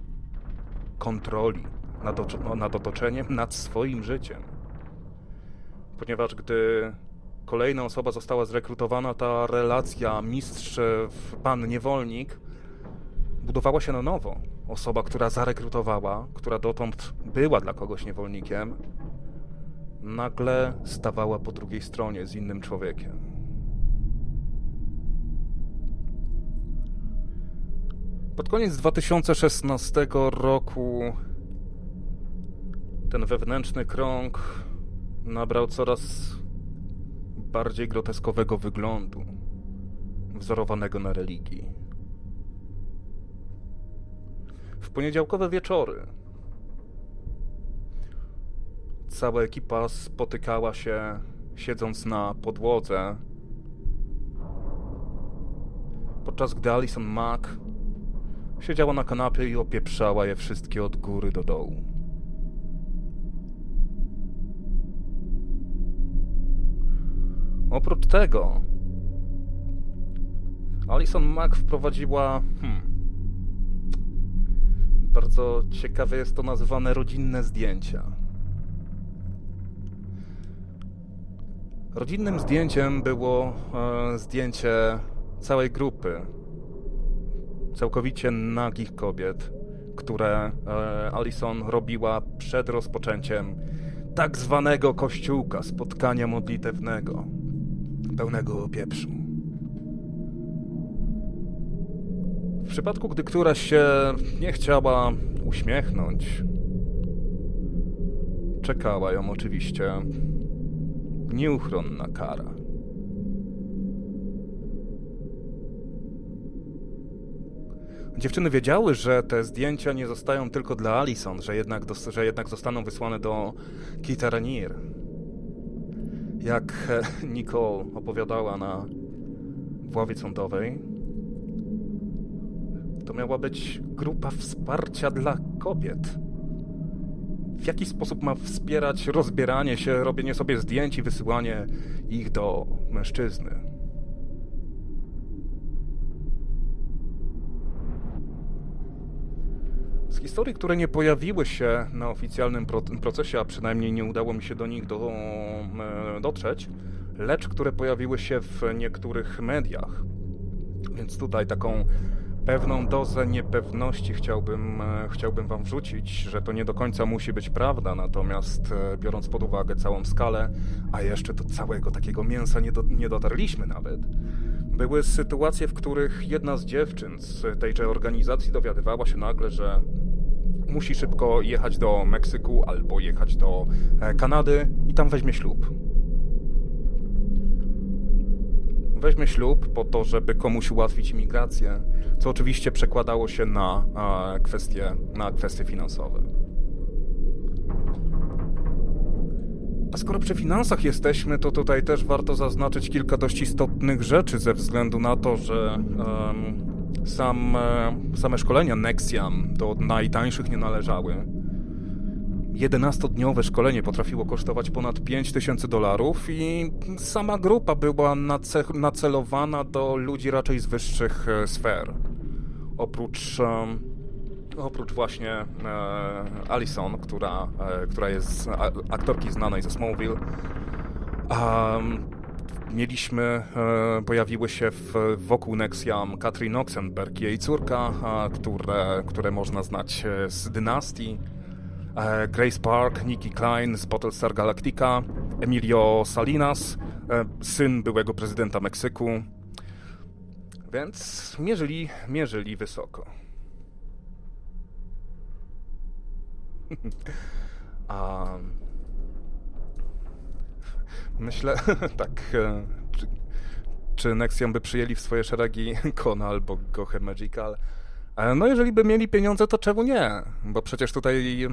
[SPEAKER 1] kontroli nad, nad otoczeniem, nad swoim życiem. Ponieważ gdy kolejna osoba została zrekrutowana, ta relacja mistrz-pan niewolnik budowała się na nowo. Osoba, która zarekrutowała, która dotąd była dla kogoś niewolnikiem, nagle stawała po drugiej stronie z innym człowiekiem. Pod koniec 2016 roku ten wewnętrzny krąg nabrał coraz bardziej groteskowego wyglądu, wzorowanego na religii. W poniedziałkowe wieczory cała ekipa spotykała się siedząc na podłodze, podczas gdy Alison Mack siedziała na kanapie i opieprzała je wszystkie od góry do dołu. Oprócz tego, Alison Mack wprowadziła. Hmm, bardzo ciekawe jest to nazywane rodzinne zdjęcia. Rodzinnym zdjęciem było e, zdjęcie całej grupy całkowicie nagich kobiet, które e, Alison robiła przed rozpoczęciem tak zwanego kościółka, spotkania modlitewnego pełnego pieprzu. W przypadku, gdy któraś się nie chciała uśmiechnąć, czekała ją oczywiście nieuchronna kara. Dziewczyny wiedziały, że te zdjęcia nie zostają tylko dla Alison, że jednak, że jednak zostaną wysłane do Kita Ranier, jak Nicole opowiadała na ławie sądowej, to miała być grupa wsparcia dla kobiet. W jaki sposób ma wspierać rozbieranie się, robienie sobie zdjęć i wysyłanie ich do mężczyzny? Z historii, które nie pojawiły się na oficjalnym procesie, a przynajmniej nie udało mi się do nich do, e, dotrzeć, lecz które pojawiły się w niektórych mediach. Więc tutaj taką pewną dozę niepewności chciałbym, e, chciałbym Wam wrzucić, że to nie do końca musi być prawda, natomiast e, biorąc pod uwagę całą skalę, a jeszcze do całego takiego mięsa nie, do, nie dotarliśmy nawet, były sytuacje, w których jedna z dziewczyn z tejże organizacji dowiadywała się nagle, że musi szybko jechać do Meksyku albo jechać do e, Kanady i tam weźmie ślub. Weźmie ślub po to, żeby komuś ułatwić imigrację, co oczywiście przekładało się na kwestie, na kwestie finansowe. A skoro przy finansach jesteśmy, to tutaj też warto zaznaczyć kilka dość istotnych rzeczy ze względu na to, że sam, e, same szkolenia Nexiam do najtańszych nie należały. 11-dniowe szkolenie potrafiło kosztować ponad 5000 dolarów i sama grupa była nacelowana do ludzi raczej z wyższych e, sfer. Oprócz, um, oprócz właśnie e, Alison, która, e, która jest aktorki znanej ze Smallville, mieliśmy, e, pojawiły się w, wokół Nexiam Katrin Oxenberg, jej córka, które, które można znać e, z dynastii, e, Grace Park, Nikki Klein z Battlestar Galactica, Emilio Salinas, syn byłego prezydenta Meksyku, więc mierzyli, mierzyli wysoko. um, Myślę, tak, e, czy, czy Nexion by przyjęli w swoje szeregi Kona albo Gohe Magical? E, no jeżeli by mieli pieniądze, to czemu nie? Bo przecież tutaj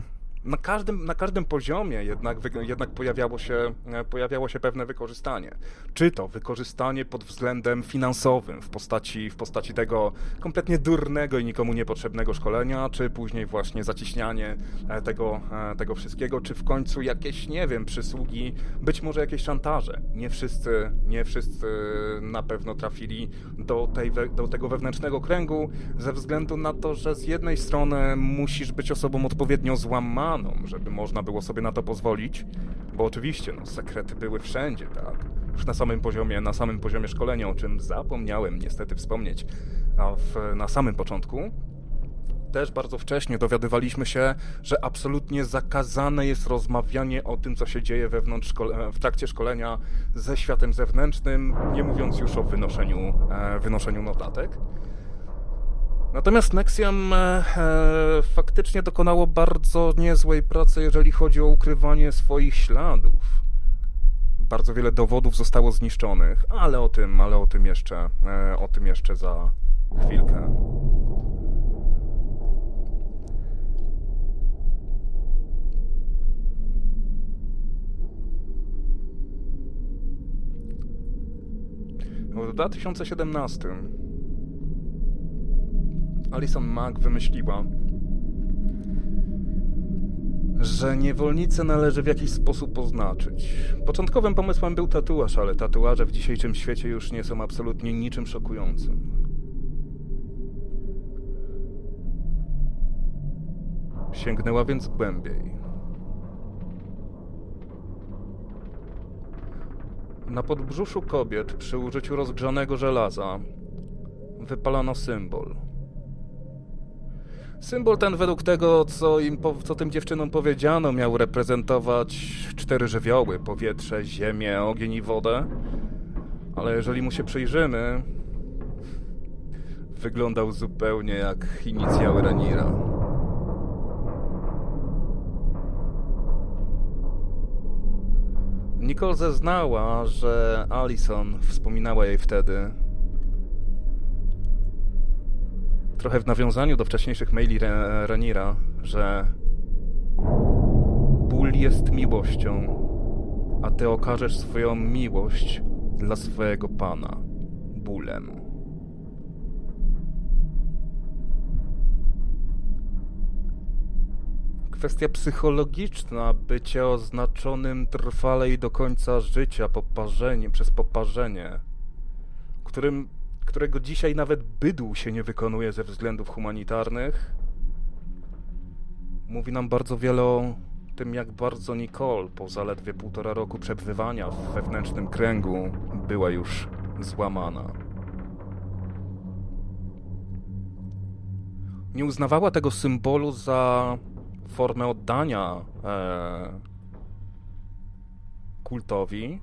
[SPEAKER 1] na każdym, na każdym poziomie jednak, jednak pojawiało, się, e, pojawiało się pewne wykorzystanie. Czy to wykorzystanie pod względem finansowym w postaci, w postaci tego kompletnie durnego i nikomu niepotrzebnego szkolenia, czy później właśnie zaciśnianie e, tego, e, tego wszystkiego, czy w końcu jakieś, nie wiem, przysługi, być może jakieś szantaże. Nie wszyscy, nie wszyscy na pewno trafili do, tej, do tego wewnętrznego kręgu ze względu na to, że z jednej strony musisz być osobą odpowiednio złamaną, żeby można było sobie na to pozwolić, bo oczywiście, no, sekrety były wszędzie, tak? Już na samym poziomie, na samym poziomie szkolenia, o czym zapomniałem niestety wspomnieć w, na samym początku, też bardzo wcześnie dowiadywaliśmy się, że absolutnie zakazane jest rozmawianie o tym, co się dzieje wewnątrz w trakcie szkolenia ze światem zewnętrznym, nie mówiąc już o wynoszeniu, e, wynoszeniu notatek. Natomiast Nexium e, e, faktycznie dokonało bardzo niezłej pracy, jeżeli chodzi o ukrywanie swoich śladów. Bardzo wiele dowodów zostało zniszczonych, ale o tym, ale o tym jeszcze, e, o tym jeszcze za chwilkę. W 2017 Alison Mack wymyśliła, że niewolnicę należy w jakiś sposób oznaczyć. Początkowym pomysłem był tatuaż, ale tatuaże w dzisiejszym świecie już nie są absolutnie niczym szokującym. Sięgnęła więc głębiej. Na podbrzuszu kobiet przy użyciu rozgrzanego żelaza wypalano symbol – Symbol ten według tego, co, im, co tym dziewczynom powiedziano, miał reprezentować cztery żywioły, powietrze, ziemię, ogień i wodę. Ale jeżeli mu się przyjrzymy, wyglądał zupełnie jak inicjały Ranira. Nicole zeznała, że Alison wspominała jej wtedy, trochę w nawiązaniu do wcześniejszych maili Ranira, że ból jest miłością, a ty okażesz swoją miłość dla swojego Pana bólem. Kwestia psychologiczna bycia oznaczonym trwale i do końca życia poparzeniem, przez poparzenie, którym którego dzisiaj nawet bydł się nie wykonuje ze względów humanitarnych, mówi nam bardzo wiele o tym, jak bardzo Nicole po zaledwie półtora roku przebywania w wewnętrznym kręgu była już złamana. Nie uznawała tego symbolu za formę oddania e, kultowi,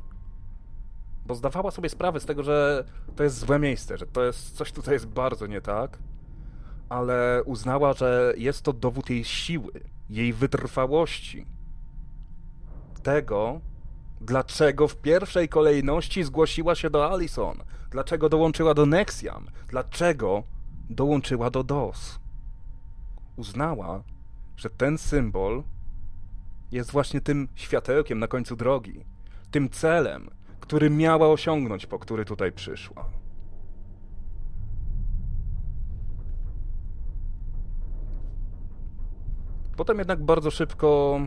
[SPEAKER 1] bo zdawała sobie sprawę z tego, że to jest złe miejsce, że to jest coś tutaj jest bardzo nie tak, ale uznała, że jest to dowód jej siły, jej wytrwałości. Tego, dlaczego w pierwszej kolejności zgłosiła się do Allison, dlaczego dołączyła do Nexiam, dlaczego dołączyła do DOS. Uznała, że ten symbol jest właśnie tym światełkiem na końcu drogi, tym celem, który miała osiągnąć, po który tutaj przyszła. Potem jednak bardzo szybko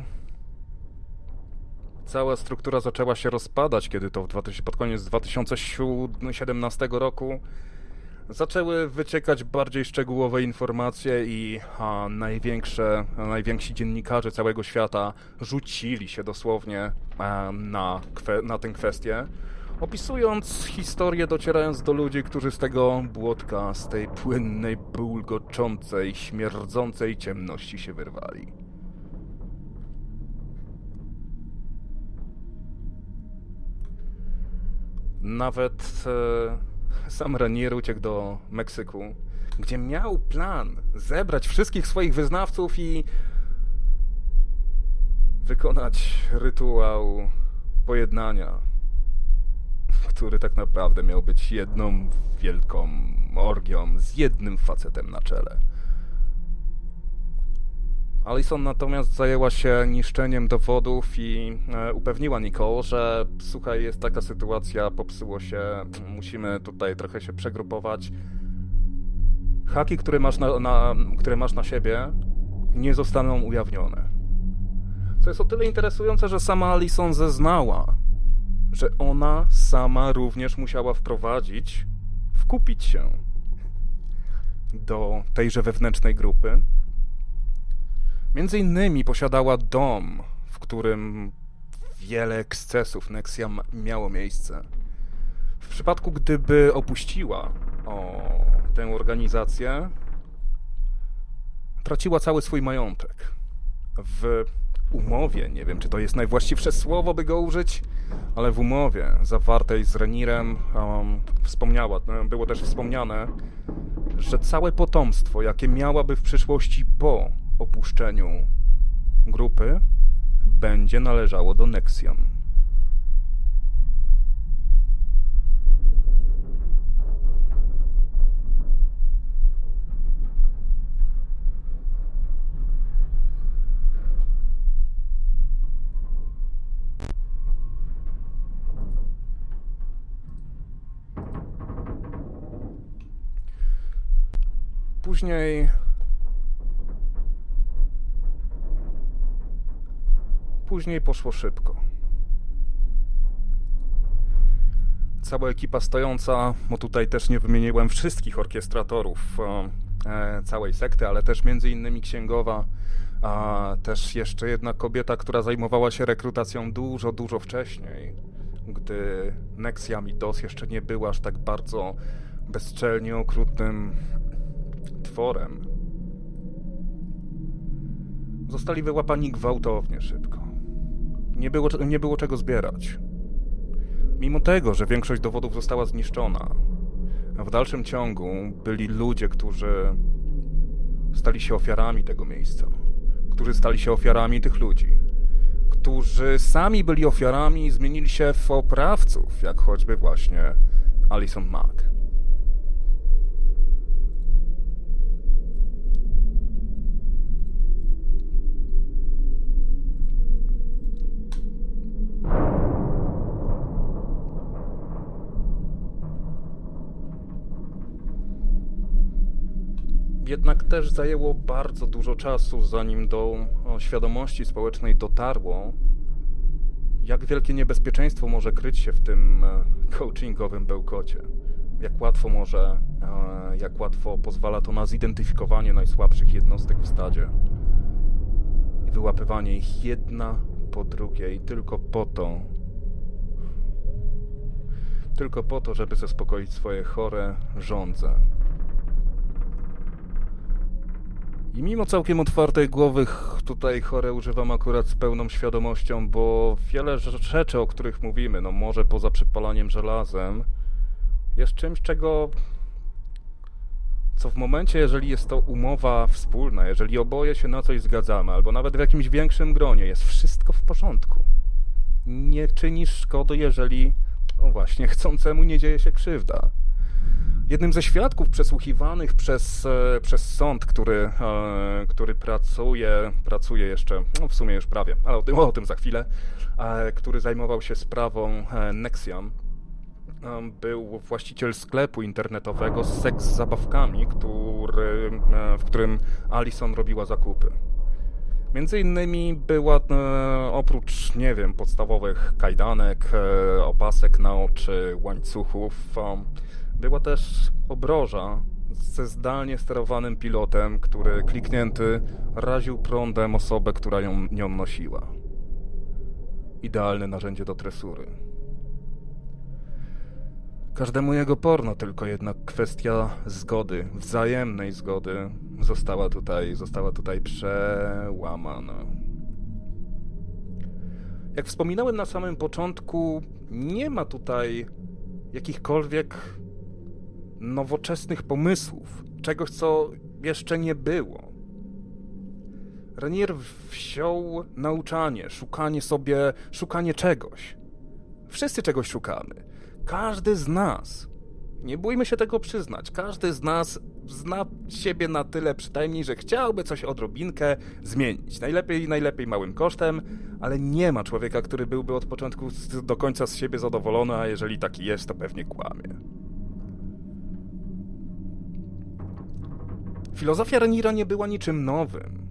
[SPEAKER 1] cała struktura zaczęła się rozpadać, kiedy to w 2000, pod koniec 2017 roku zaczęły wyciekać bardziej szczegółowe informacje i a, największe, najwięksi dziennikarze całego świata rzucili się dosłownie a, na, kwe, na tę kwestię, opisując historię, docierając do ludzi, którzy z tego błotka, z tej płynnej, bulgoczącej, śmierdzącej ciemności się wyrwali. Nawet... E, sam Ranier uciekł do Meksyku, gdzie miał plan zebrać wszystkich swoich wyznawców i wykonać rytuał pojednania, który tak naprawdę miał być jedną wielką orgią z jednym facetem na czele. Alison natomiast zajęła się niszczeniem dowodów i e, upewniła Nicole, że słuchaj, jest taka sytuacja, popsuło się, musimy tutaj trochę się przegrupować. Haki, które masz na, na, które masz na siebie, nie zostaną ujawnione. Co jest o tyle interesujące, że sama Alison zeznała, że ona sama również musiała wprowadzić, wkupić się do tejże wewnętrznej grupy. Między innymi posiadała dom, w którym wiele ekscesów Nexia miało miejsce. W przypadku, gdyby opuściła o, tę organizację, traciła cały swój majątek. W umowie, nie wiem czy to jest najwłaściwsze słowo, by go użyć, ale w umowie zawartej z Renirem um, wspomniała, no, było też wspomniane, że całe potomstwo, jakie miałaby w przyszłości po opuszczeniu grupy, będzie należało do Nexion. Później. Później poszło szybko. Cała ekipa stojąca, bo tutaj też nie wymieniłem wszystkich orkiestratorów e, całej sekty, ale też między innymi księgowa, a też jeszcze jedna kobieta, która zajmowała się rekrutacją dużo, dużo wcześniej, gdy Nexia Midos jeszcze nie była aż tak bardzo bezczelnie okrutnym tworem. Zostali wyłapani gwałtownie szybko. Nie było, nie było czego zbierać. Mimo tego, że większość dowodów została zniszczona, w dalszym ciągu byli ludzie, którzy stali się ofiarami tego miejsca, którzy stali się ofiarami tych ludzi, którzy sami byli ofiarami i zmienili się w oprawców, jak choćby właśnie Alison Mack. Jednak też zajęło bardzo dużo czasu, zanim do świadomości społecznej dotarło, jak wielkie niebezpieczeństwo może kryć się w tym e, coachingowym bełkocie. Jak łatwo może, e, jak łatwo pozwala to na zidentyfikowanie najsłabszych jednostek w stadzie i wyłapywanie ich jedna po drugiej tylko po to, tylko po to, żeby zaspokoić swoje chore żądze. I mimo całkiem otwartej głowy tutaj chore używam akurat z pełną świadomością, bo wiele rzeczy, o których mówimy, no może poza przypalaniem żelazem, jest czymś, czego co w momencie, jeżeli jest to umowa wspólna, jeżeli oboje się na coś zgadzamy, albo nawet w jakimś większym gronie, jest wszystko w porządku. Nie czynisz szkody, jeżeli, no właśnie, chcącemu nie dzieje się krzywda. Jednym ze świadków przesłuchiwanych przez, e, przez sąd, który, e, który pracuje, pracuje jeszcze, no w sumie już prawie, ale o tym, o tym za chwilę, e, który zajmował się sprawą Nexium, był właściciel sklepu internetowego z seks zabawkami, który, w którym Alison robiła zakupy. Między innymi była oprócz, nie wiem, podstawowych kajdanek, opasek na oczy, łańcuchów, była też obroża ze zdalnie sterowanym pilotem, który kliknięty raził prądem osobę, która ją, nią nosiła. Idealne narzędzie do tresury. Każdemu jego porno, tylko jednak kwestia zgody, wzajemnej zgody została tutaj, została tutaj przełamana. Jak wspominałem na samym początku, nie ma tutaj jakichkolwiek nowoczesnych pomysłów, czegoś, co jeszcze nie było. Renier wziął nauczanie, szukanie sobie, szukanie czegoś. Wszyscy czegoś szukamy. Każdy z nas Nie bójmy się tego przyznać. Każdy z nas zna siebie na tyle przynajmniej, że chciałby coś odrobinkę zmienić. Najlepiej, najlepiej małym kosztem, ale nie ma człowieka, który byłby od początku do końca z siebie zadowolony, a jeżeli taki jest, to pewnie kłamie. Filozofia Renira nie była niczym nowym.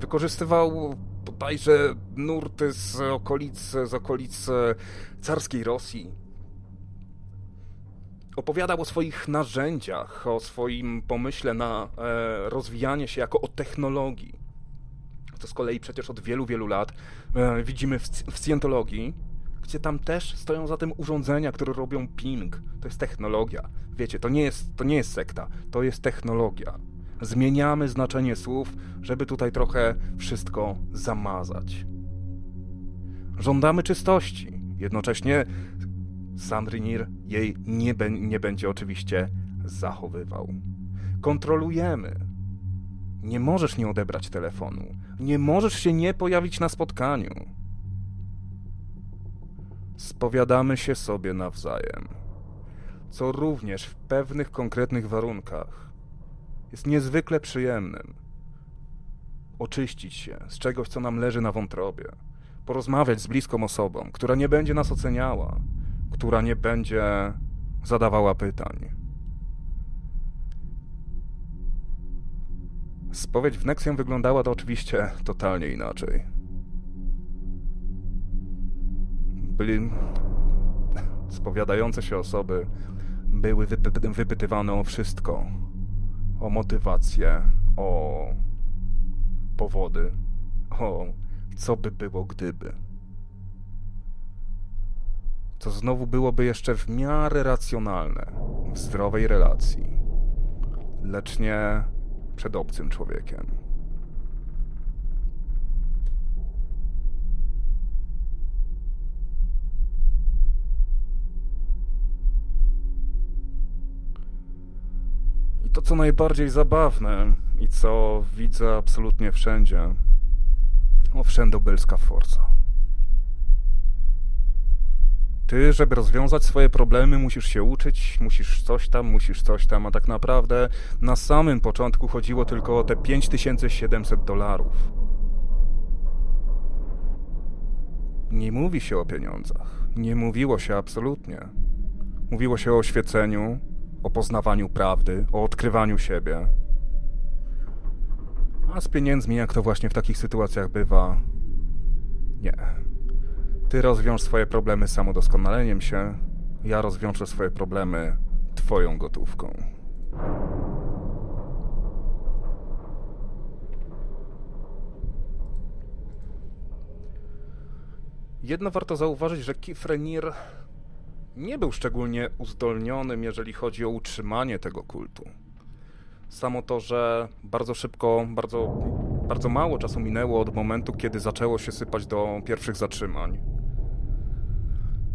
[SPEAKER 1] Wykorzystywał bodajże nurty z okolic, z okolic carskiej Rosji. Opowiadał o swoich narzędziach, o swoim pomyśle na e, rozwijanie się jako o technologii. To z kolei przecież od wielu, wielu lat e, widzimy w, w Scientologii, gdzie tam też stoją za tym urządzenia, które robią ping. To jest technologia. Wiecie, to nie jest, to nie jest sekta, to jest technologia. Zmieniamy znaczenie słów, żeby tutaj trochę wszystko zamazać. Żądamy czystości. Jednocześnie Sandrinir jej nie, be, nie będzie oczywiście zachowywał. Kontrolujemy. Nie możesz nie odebrać telefonu. Nie możesz się nie pojawić na spotkaniu. Spowiadamy się sobie nawzajem, co również w pewnych konkretnych warunkach jest niezwykle przyjemnym. Oczyścić się z czegoś, co nam leży na wątrobie, porozmawiać z bliską osobą, która nie będzie nas oceniała, która nie będzie zadawała pytań. Spowiedź w Nexium wyglądała to oczywiście totalnie inaczej. Byli spowiadające się osoby były wypy wypytywane o wszystko. O motywację, o powody, o co by było gdyby. To znowu byłoby jeszcze w miarę racjonalne, w zdrowej relacji, lecz nie przed obcym człowiekiem. I to, co najbardziej zabawne i co widzę absolutnie wszędzie, o wszędobylska forca. Ty, żeby rozwiązać swoje problemy, musisz się uczyć, musisz coś tam, musisz coś tam, a tak naprawdę na samym początku chodziło tylko o te 5700 dolarów. Nie mówi się o pieniądzach. Nie mówiło się absolutnie. Mówiło się o oświeceniu, o poznawaniu prawdy, o odkrywaniu siebie. A z pieniędzmi, jak to właśnie w takich sytuacjach bywa, nie. Ty rozwiąż swoje problemy samodoskonaleniem się, ja rozwiążę swoje problemy twoją gotówką. Jedno warto zauważyć, że Kifrenir nie był szczególnie uzdolnionym, jeżeli chodzi o utrzymanie tego kultu. Samo to, że bardzo szybko, bardzo, bardzo mało czasu minęło od momentu, kiedy zaczęło się sypać do pierwszych zatrzymań.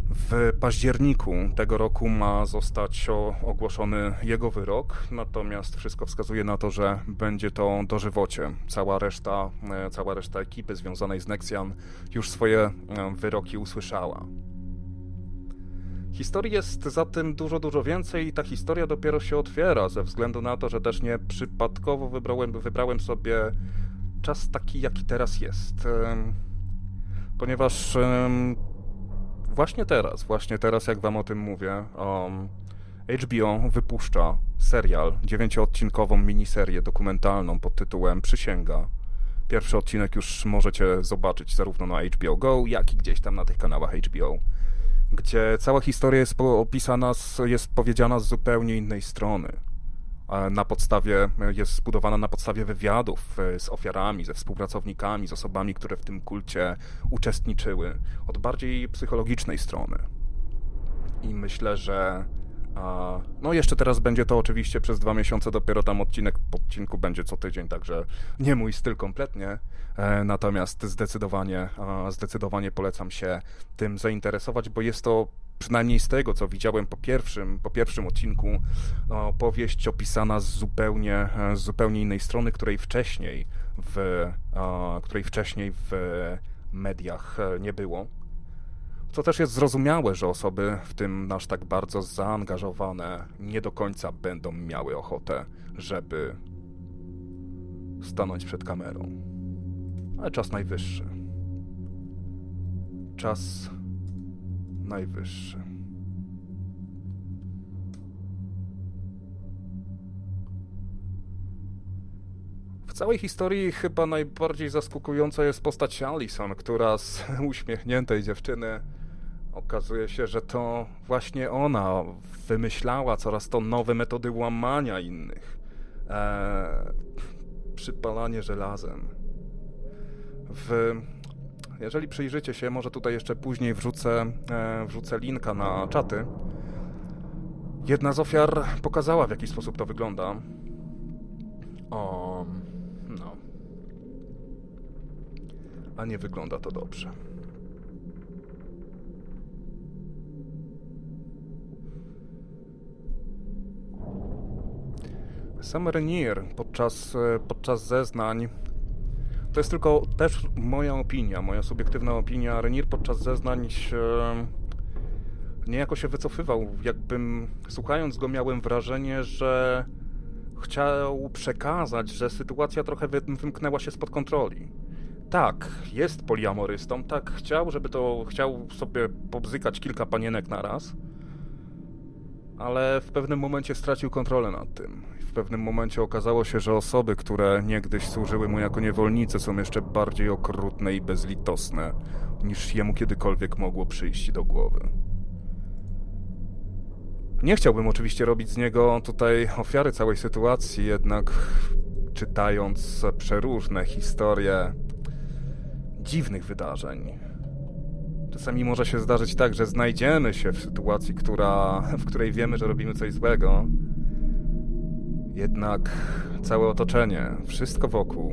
[SPEAKER 1] W październiku tego roku ma zostać ogłoszony jego wyrok, natomiast wszystko wskazuje na to, że będzie to dożywocie. Cała reszta, e, cała reszta ekipy związanej z Nexian już swoje e, wyroki usłyszała. Historii jest za tym dużo, dużo więcej i ta historia dopiero się otwiera, ze względu na to, że też nie przypadkowo wybrałem, wybrałem sobie czas taki, jaki teraz jest. Ponieważ właśnie teraz, właśnie teraz, jak wam o tym mówię, HBO wypuszcza serial, dziewięcioodcinkową miniserię dokumentalną pod tytułem Przysięga. Pierwszy odcinek już możecie zobaczyć zarówno na HBO Go, jak i gdzieś tam na tych kanałach HBO gdzie cała historia jest opisana, jest powiedziana z zupełnie innej strony. Na podstawie, jest zbudowana na podstawie wywiadów e, z ofiarami, ze współpracownikami, z osobami, które w tym kulcie uczestniczyły, od bardziej psychologicznej strony. I myślę, że no jeszcze teraz będzie to oczywiście przez dwa miesiące, dopiero tam odcinek po odcinku będzie co tydzień, także nie mój styl kompletnie, e, natomiast zdecydowanie, zdecydowanie polecam się tym zainteresować, bo jest to przynajmniej z tego, co widziałem po pierwszym, po pierwszym odcinku, opowieść opisana z zupełnie, e, z zupełnie innej strony, której wcześniej w, której wcześniej w mediach e, nie było To też jest zrozumiałe, że osoby w tym aż tak bardzo zaangażowane nie do końca będą miały ochotę, żeby stanąć przed kamerą. Ale czas najwyższy. Czas najwyższy. W całej historii chyba najbardziej zaskakująca jest postać Alison, która z uśmiechniętej dziewczyny okazuje się, że to właśnie ona wymyślała coraz to nowe metody łamania innych. Eee, przypalanie żelazem. W, jeżeli przyjrzycie się, może tutaj jeszcze później wrzucę, e, wrzucę linka na czaty. Jedna z ofiar pokazała, w jaki sposób to wygląda. O, no. A nie wygląda to dobrze. Sam Renier podczas, e, podczas zeznań to jest tylko też moja opinia, moja subiektywna opinia. Renier podczas zeznań się, niejako się wycofywał. Jakbym słuchając go miałem wrażenie, że chciał przekazać, że sytuacja trochę wymknęła się spod kontroli. Tak, jest poliamorystą, tak chciał, żeby to chciał sobie pobzykać kilka panienek na raz, ale w pewnym momencie stracił kontrolę nad tym. W pewnym momencie okazało się, że osoby, które niegdyś służyły mu jako niewolnice, są jeszcze bardziej okrutne i bezlitosne, niż jemu kiedykolwiek mogło przyjść do głowy. Nie chciałbym oczywiście robić z niego tutaj ofiary całej sytuacji, jednak czytając przeróżne historie dziwnych wydarzeń, czasami może się zdarzyć tak, że znajdziemy się w sytuacji, która, w której wiemy, że robimy coś złego, jednak całe otoczenie, wszystko wokół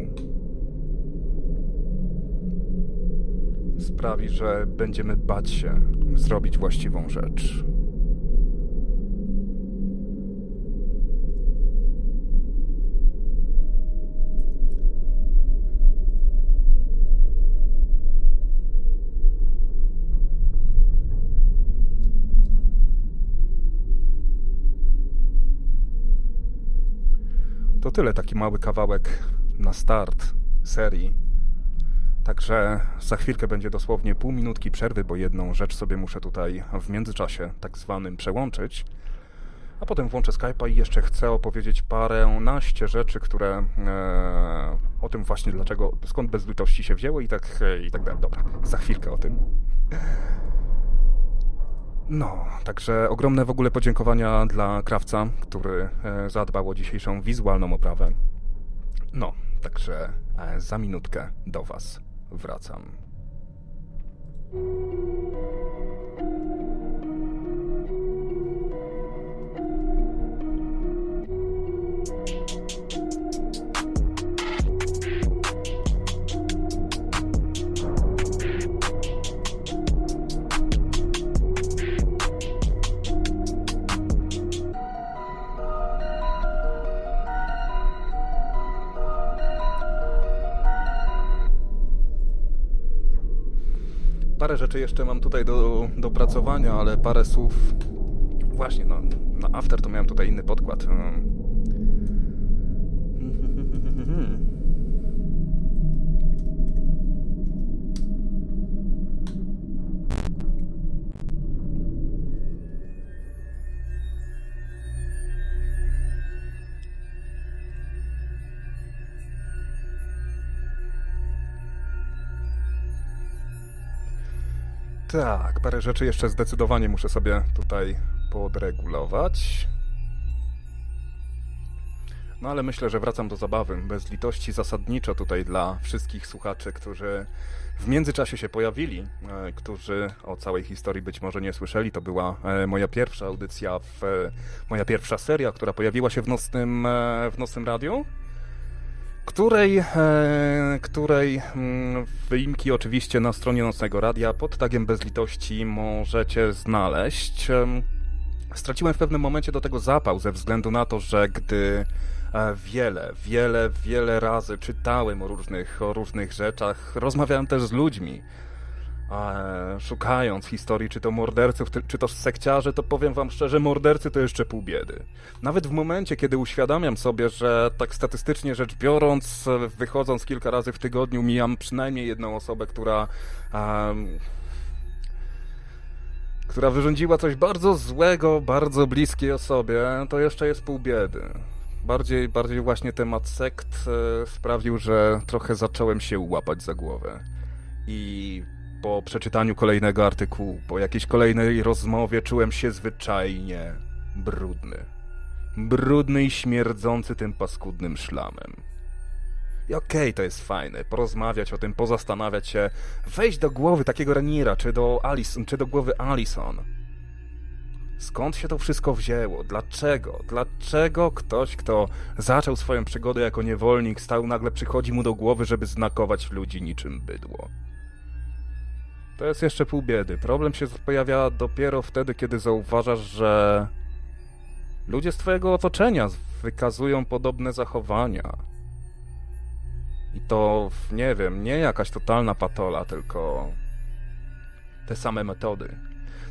[SPEAKER 1] sprawi, że będziemy bać się zrobić właściwą rzecz. To tyle, taki mały kawałek na start serii. Także za chwilkę będzie dosłownie pół minutki przerwy, bo jedną rzecz sobie muszę tutaj w międzyczasie tak zwanym przełączyć. A potem włączę Skype'a i jeszcze chcę opowiedzieć parę naście rzeczy, które e, o tym właśnie dlaczego, skąd bezlitości się wzięły i tak, i tak dalej. Dobra, za chwilkę o tym. No, także ogromne w ogóle podziękowania dla krawca, który e, zadbał o dzisiejszą wizualną oprawę. No, także e, za minutkę do Was wracam. Parę rzeczy jeszcze mam tutaj do dopracowania, ale parę słów. Właśnie, no, na after to miałem tutaj inny podkład. Tak, parę rzeczy jeszcze zdecydowanie muszę sobie tutaj podregulować. No ale myślę, że wracam do zabawy. Bez litości zasadniczo tutaj dla wszystkich słuchaczy, którzy w międzyczasie się pojawili, e, którzy o całej historii być może nie słyszeli. To była e, moja pierwsza audycja, w, e, moja pierwsza seria, która pojawiła się w nocnym, w nocnym radiu której, e, której mm, wyimki oczywiście na stronie Nocnego Radia pod tagiem bezlitości możecie znaleźć. Straciłem w pewnym momencie do tego zapał ze względu na to, że gdy e, wiele, wiele, wiele razy czytałem o różnych, o różnych rzeczach, rozmawiałem też z ludźmi, szukając historii, czy to morderców, czy to sekciarzy, to powiem wam szczerze, mordercy to jeszcze pół biedy. Nawet w momencie, kiedy uświadamiam sobie, że tak statystycznie rzecz biorąc, wychodząc kilka razy w tygodniu, mijam przynajmniej jedną osobę, która która wyrządziła coś bardzo złego, bardzo bliskiej osobie, to jeszcze jest pół biedy. Bardziej, bardziej właśnie temat sekt e, sprawił, że trochę zacząłem się łapać za głowę. I po przeczytaniu kolejnego artykułu, po jakiejś kolejnej rozmowie czułem się zwyczajnie brudny. Brudny i śmierdzący tym paskudnym szlamem. I okej, okay, to jest fajne, porozmawiać o tym, pozastanawiać się, wejść do głowy takiego Raniera, czy do Alison, czy do głowy Alison. Skąd się to wszystko wzięło? Dlaczego? Dlaczego ktoś, kto zaczął swoją przygodę jako niewolnik, stał nagle przychodzi mu do głowy, żeby znakować ludzi niczym bydło? To jest jeszcze pół biedy. Problem się pojawia dopiero wtedy, kiedy zauważasz, że ludzie z twojego otoczenia wykazują podobne zachowania. I to, nie wiem, nie jakaś totalna patola, tylko te same metody.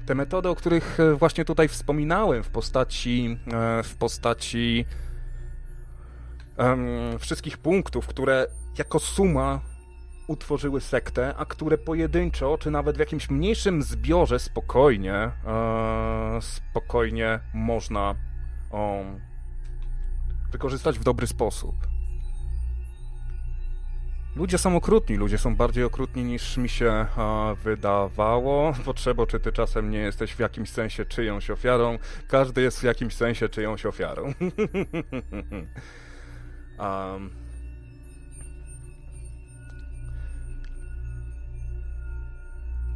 [SPEAKER 1] Te metody, o których e, właśnie tutaj wspominałem w postaci, e, w postaci um, wszystkich punktów, które jako suma utworzyły sektę, a które pojedynczo, czy nawet w jakimś mniejszym zbiorze spokojnie, e, spokojnie można um, wykorzystać w dobry sposób. Ludzie są okrutni, ludzie są bardziej okrutni niż mi się a, wydawało. Potrzebo, czy ty czasem nie jesteś w jakimś sensie czyjąś ofiarą. Każdy jest w jakimś sensie czyjąś ofiarą. um.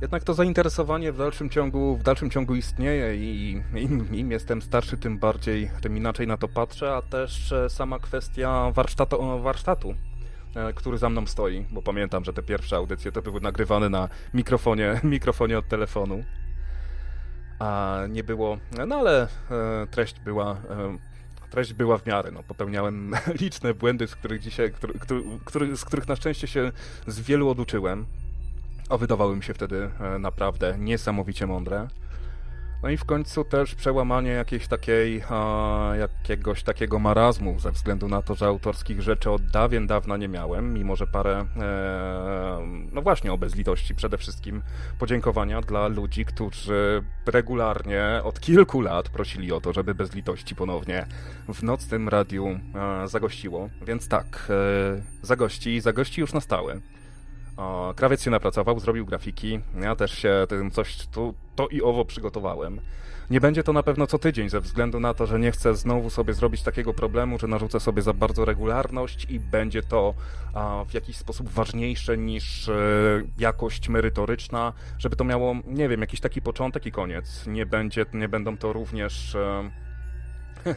[SPEAKER 1] Jednak to zainteresowanie w dalszym ciągu, w dalszym ciągu istnieje i im, im jestem starszy, tym bardziej, tym inaczej na to patrzę, a też e, sama kwestia warsztatu, warsztatu E, który za mną stoi, bo pamiętam, że te pierwsze audycje to były nagrywane na mikrofonie, mikrofonie od telefonu. A nie było, no ale e, treść była treść była w miarę. No, popełniałem liczne błędy, z których dzisiaj, który, który, z których na szczęście się z wielu oduczyłem. A wydawały mi się wtedy naprawdę niesamowicie mądre. No i w końcu też przełamanie jakiejś takiej, jakiegoś takiego marazmu, ze względu na to, że autorskich rzeczy od dawien dawna nie miałem, mimo że parę, e, no właśnie o bezlitości przede wszystkim, podziękowania dla ludzi, którzy regularnie od kilku lat prosili o to, żeby bezlitości ponownie w nocnym radiu e, zagościło. Więc tak, e, zagości, zagości już na stałe. Krawiec się napracował, zrobił grafiki. Ja też się tym coś tu, to i owo przygotowałem. Nie będzie to na pewno co tydzień, ze względu na to, że nie chcę znowu sobie zrobić takiego problemu, że narzucę sobie za bardzo regularność i będzie to a, w jakiś sposób ważniejsze niż e, jakość merytoryczna, żeby to miało, nie wiem, jakiś taki początek i koniec. Nie, będzie, nie będą to również. E,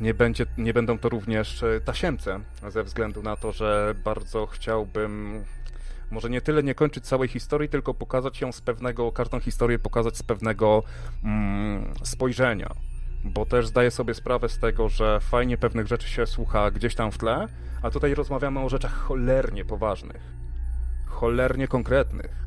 [SPEAKER 1] nie, będzie, nie będą to również e, tasiemce, ze względu na to, że bardzo chciałbym może nie tyle nie kończyć całej historii, tylko pokazać ją z pewnego, każdą historię pokazać z pewnego mm, spojrzenia. Bo też zdaję sobie sprawę z tego, że fajnie pewnych rzeczy się słucha gdzieś tam w tle, a tutaj rozmawiamy o rzeczach cholernie poważnych, cholernie konkretnych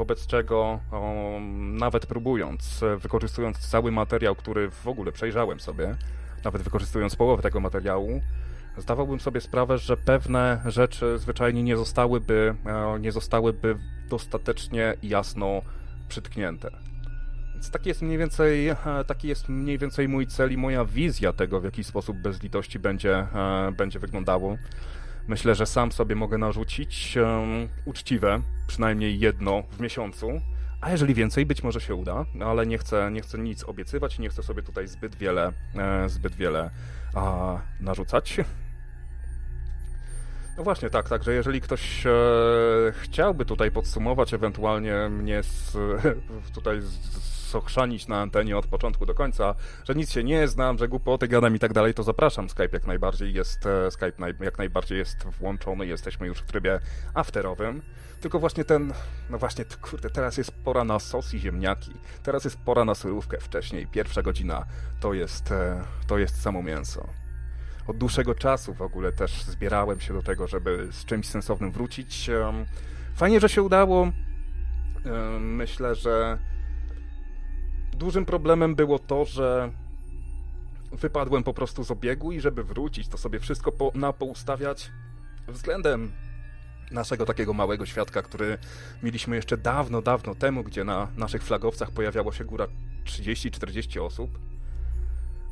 [SPEAKER 1] wobec czego o, nawet próbując, wykorzystując cały materiał, który w ogóle przejrzałem sobie, nawet wykorzystując połowę tego materiału, zdawałbym sobie sprawę, że pewne rzeczy zwyczajnie nie zostałyby, e, nie zostałyby dostatecznie jasno przytknięte. Więc taki jest mniej więcej, e, taki jest mniej więcej mój cel i moja wizja tego, w jaki sposób bezlitości będzie, e, będzie wyglądało. Myślę, że sam sobie mogę narzucić uczciwe, przynajmniej jedno w miesiącu, a jeżeli więcej, być może się uda, ale nie chcę, nie chcę nic obiecywać, nie chcę sobie tutaj zbyt wiele, zbyt wiele a, narzucać. No właśnie, tak, także jeżeli ktoś e, chciałby tutaj podsumować, ewentualnie mnie z, tutaj sochrzanić na antenie od początku do końca, że nic się nie znam, że głupoty gadam i tak dalej, to zapraszam. Skype jak najbardziej jest, e, Skype naj, jak najbardziej jest włączony, jesteśmy już w trybie afterowym. Tylko właśnie ten, no właśnie, kurde, teraz jest pora na sos i ziemniaki. Teraz jest pora na surówkę wcześniej. Pierwsza godzina to jest, e, to jest samo mięso od dłuższego czasu w ogóle też zbierałem się do tego, żeby z czymś sensownym wrócić. Fajnie, że się udało. myślę, że dużym problemem było to, że wypadłem po prostu z obiegu i żeby wrócić, to sobie wszystko po, na poustawiać względem naszego takiego małego świadka, który mieliśmy jeszcze dawno, dawno temu, gdzie na naszych flagowcach pojawiało się góra 30-40 osób.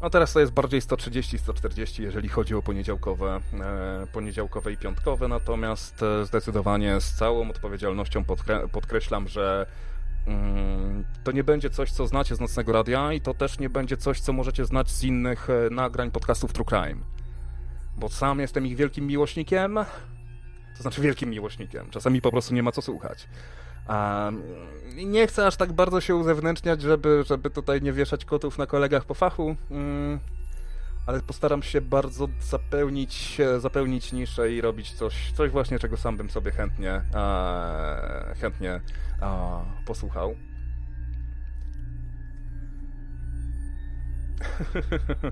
[SPEAKER 1] A teraz to jest bardziej 130-140, jeżeli chodzi o poniedziałkowe, e, poniedziałkowe i piątkowe, natomiast e, zdecydowanie z całą odpowiedzialnością podkreślam, że to nie będzie coś, co znacie z Nocnego Radia i to też nie będzie coś, co możecie znać z innych e, nagrań podcastów True Crime. Bo sam jestem ich wielkim miłośnikiem, to znaczy wielkim miłośnikiem. Czasami po prostu nie ma co słuchać. A nie chcę aż tak bardzo się uzewnętrzniać, żeby, żeby tutaj nie wieszać kotów na kolegach po fachu, mm, ale postaram się bardzo zapełnić, zapełnić niszę i robić coś, coś właśnie, czego sam bym sobie chętnie, chętnie posłuchał.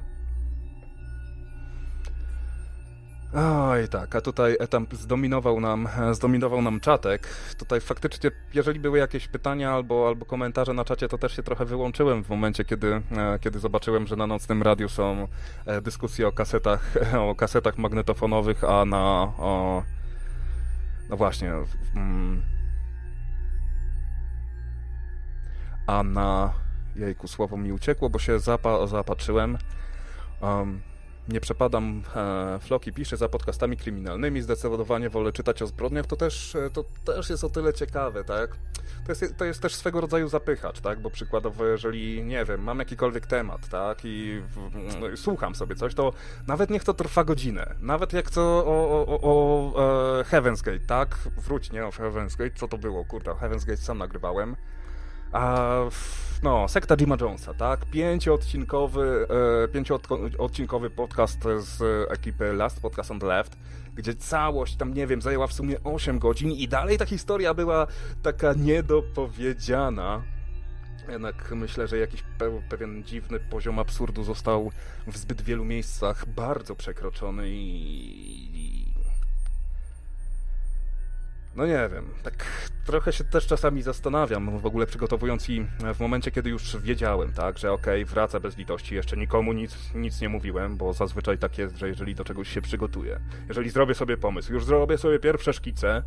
[SPEAKER 1] Oj, tak, a tutaj tam zdominował nam, zdominował nam czatek. Tutaj faktycznie, jeżeli były jakieś pytania albo, albo komentarze na czacie, to też się trochę wyłączyłem w momencie, kiedy, e, kiedy zobaczyłem, że na nocnym radiu są e, dyskusje o kasetach, o kasetach magnetofonowych, a na... O, no właśnie... Mm, a na... Jejku, słowo mi uciekło, bo się zapa, zapatrzyłem. Um, nie przepadam e, floki, piszę za podcastami kryminalnymi, zdecydowanie wolę czytać o zbrodniach, to też, e, to też jest o tyle ciekawe, tak? To jest, to jest też swego rodzaju zapychacz, tak? Bo przykładowo, jeżeli, nie wiem, mam jakikolwiek temat, tak? I no, słucham sobie coś, to nawet niech to trwa godzinę. Nawet jak to o, o, o e, Heaven's Gate, tak? Wróć, nie o Heaven's Gate, co to było? Kurde, Heaven's Gate sam nagrywałem. A no, sekta Jima Jonesa, tak? Pięcioodcinkowy, e, pięcioodcinkowy podcast z ekipy Last Podcast on the Left, gdzie całość tam, nie wiem, zajęła w sumie 8 godzin i dalej ta historia była taka niedopowiedziana. Jednak myślę, że jakiś pe pewien dziwny poziom absurdu został w zbyt wielu miejscach bardzo przekroczony i, no nie wiem, tak trochę się też czasami zastanawiam, w ogóle przygotowując i w momencie, kiedy już wiedziałem, tak, że okej, okay, wraca bez litości, jeszcze nikomu nic, nic nie mówiłem, bo zazwyczaj tak jest, że jeżeli do czegoś się przygotuję, jeżeli zrobię sobie pomysł, już zrobię sobie pierwsze szkice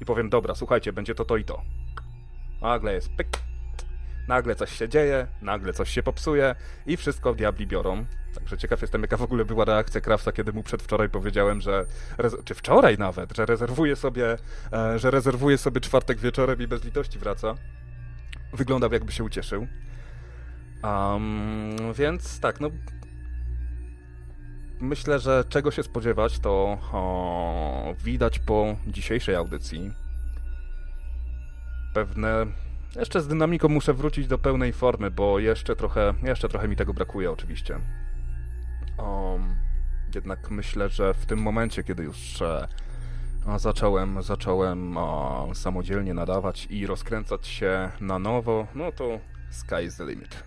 [SPEAKER 1] i powiem, dobra, słuchajcie, będzie to to i to. Nagle jest pyk, nagle coś się dzieje, nagle coś się popsuje i wszystko diabli biorą. Także ciekaw jestem, jaka w ogóle była reakcja Krafta, kiedy mu przedwczoraj powiedziałem, że, czy wczoraj nawet, że rezerwuje sobie, e, że rezerwuje sobie czwartek wieczorem i bez litości wraca. Wyglądał jakby się ucieszył. Um, więc tak, no myślę, że czego się spodziewać, to o, widać po dzisiejszej audycji pewne jeszcze z dynamiką muszę wrócić do pełnej formy, bo jeszcze trochę, jeszcze trochę mi tego brakuje oczywiście. Um, jednak myślę, że w tym momencie, kiedy już e, zacząłem, zacząłem o, samodzielnie nadawać i rozkręcać się na nowo, no to sky is the limit.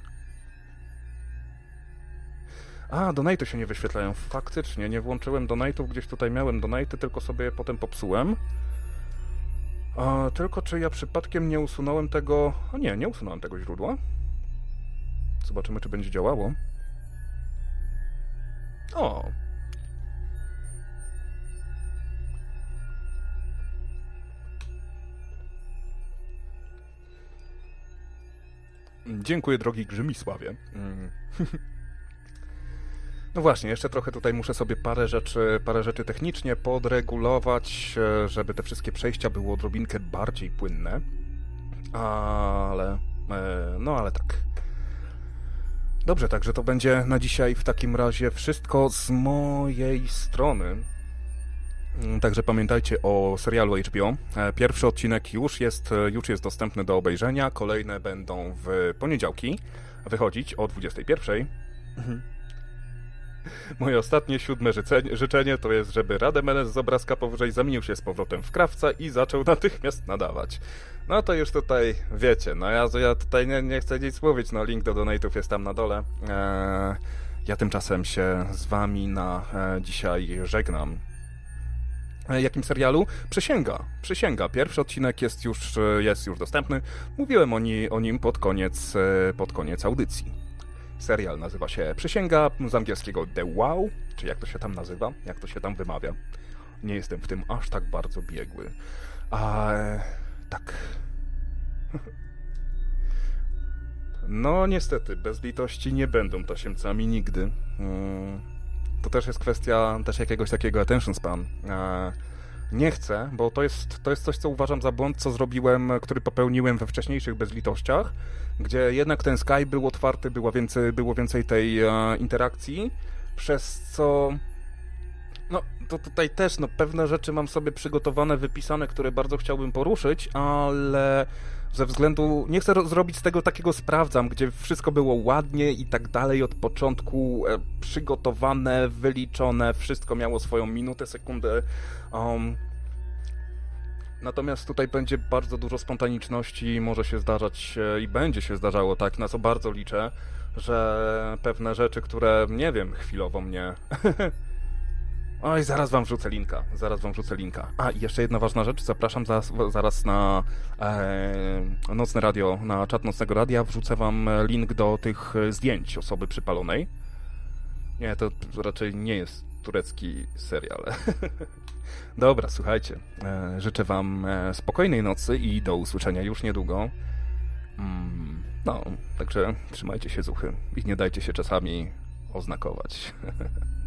[SPEAKER 1] A, donaty się nie wyświetlają. Faktycznie, nie włączyłem donate'ów, gdzieś tutaj miałem donaty, tylko sobie je potem popsułem. A, tylko czy ja przypadkiem nie usunąłem tego... A nie, nie usunąłem tego źródła. Zobaczymy, czy będzie działało. O! Dziękuję, drogi Grzymisławie. Mm. No właśnie, jeszcze trochę tutaj muszę sobie parę rzeczy, parę rzeczy technicznie podregulować, e, żeby te wszystkie przejścia były odrobinkę bardziej płynne. Ale... E, no ale tak. Dobrze, także to będzie na dzisiaj w takim razie wszystko z mojej strony. Mm, także pamiętajcie o serialu HBO. E, pierwszy odcinek już jest, już jest dostępny do obejrzenia. Kolejne będą w poniedziałki wychodzić o 21. Mhm. Moje ostatnie, siódme życzenie, to jest, żeby Rademenes z obrazka powyżej zamienił się z powrotem w krawca i zaczął natychmiast nadawać. No to już tutaj wiecie, no ja, ja tutaj nie, nie chcę nic mówić, no link do donate'ów jest tam na dole. Eee, ja tymczasem się z wami na e, dzisiaj żegnam. E, jakim serialu? Przysięga. Przysięga. Pierwszy odcinek jest już, e, jest już dostępny. Mówiłem o, ni, o nim pod koniec, e, pod koniec audycji. Serial nazywa się Przysięga, z angielskiego The Wow, czy jak to się tam nazywa, jak to się tam wymawia. Nie jestem w tym aż tak bardzo biegły. A tak. No niestety, bez litości nie będą tasiemcami nigdy. Hmm to też jest kwestia też jakiegoś takiego attention span. Nie chcę, bo to jest, to jest coś, co uważam za błąd, co zrobiłem, który popełniłem we wcześniejszych bezlitościach, gdzie jednak ten Sky był otwarty, było więcej, było więcej tej e, interakcji, przez co no, to tutaj też, no, pewne rzeczy mam sobie przygotowane, wypisane, które bardzo chciałbym poruszyć, ale ze względu, nie chcę zrobić z tego takiego sprawdzam, gdzie wszystko było ładnie i tak dalej od początku e, przygotowane, wyliczone, wszystko miało swoją minutę, sekundę. Um, Natomiast tutaj będzie bardzo dużo spontaniczności, może się zdarzać e, i będzie się zdarzało tak, na co bardzo liczę, że pewne rzeczy, które, nie wiem, chwilowo mnie Oj, zaraz wam wrzucę linka, zaraz wam wrzucę linka. A, i jeszcze jedna ważna rzecz, zapraszam zaraz, zaraz na e, Nocne Radio, na czat Nocnego Radia, wrzucę wam link do tych zdjęć osoby przypalonej. Nie, to raczej nie jest turecki serial. Dobra, słuchajcie, e, życzę wam e, spokojnej nocy i do usłyszenia już niedługo. Mm, no, także trzymajcie się zuchy i nie dajcie się czasami oznakować.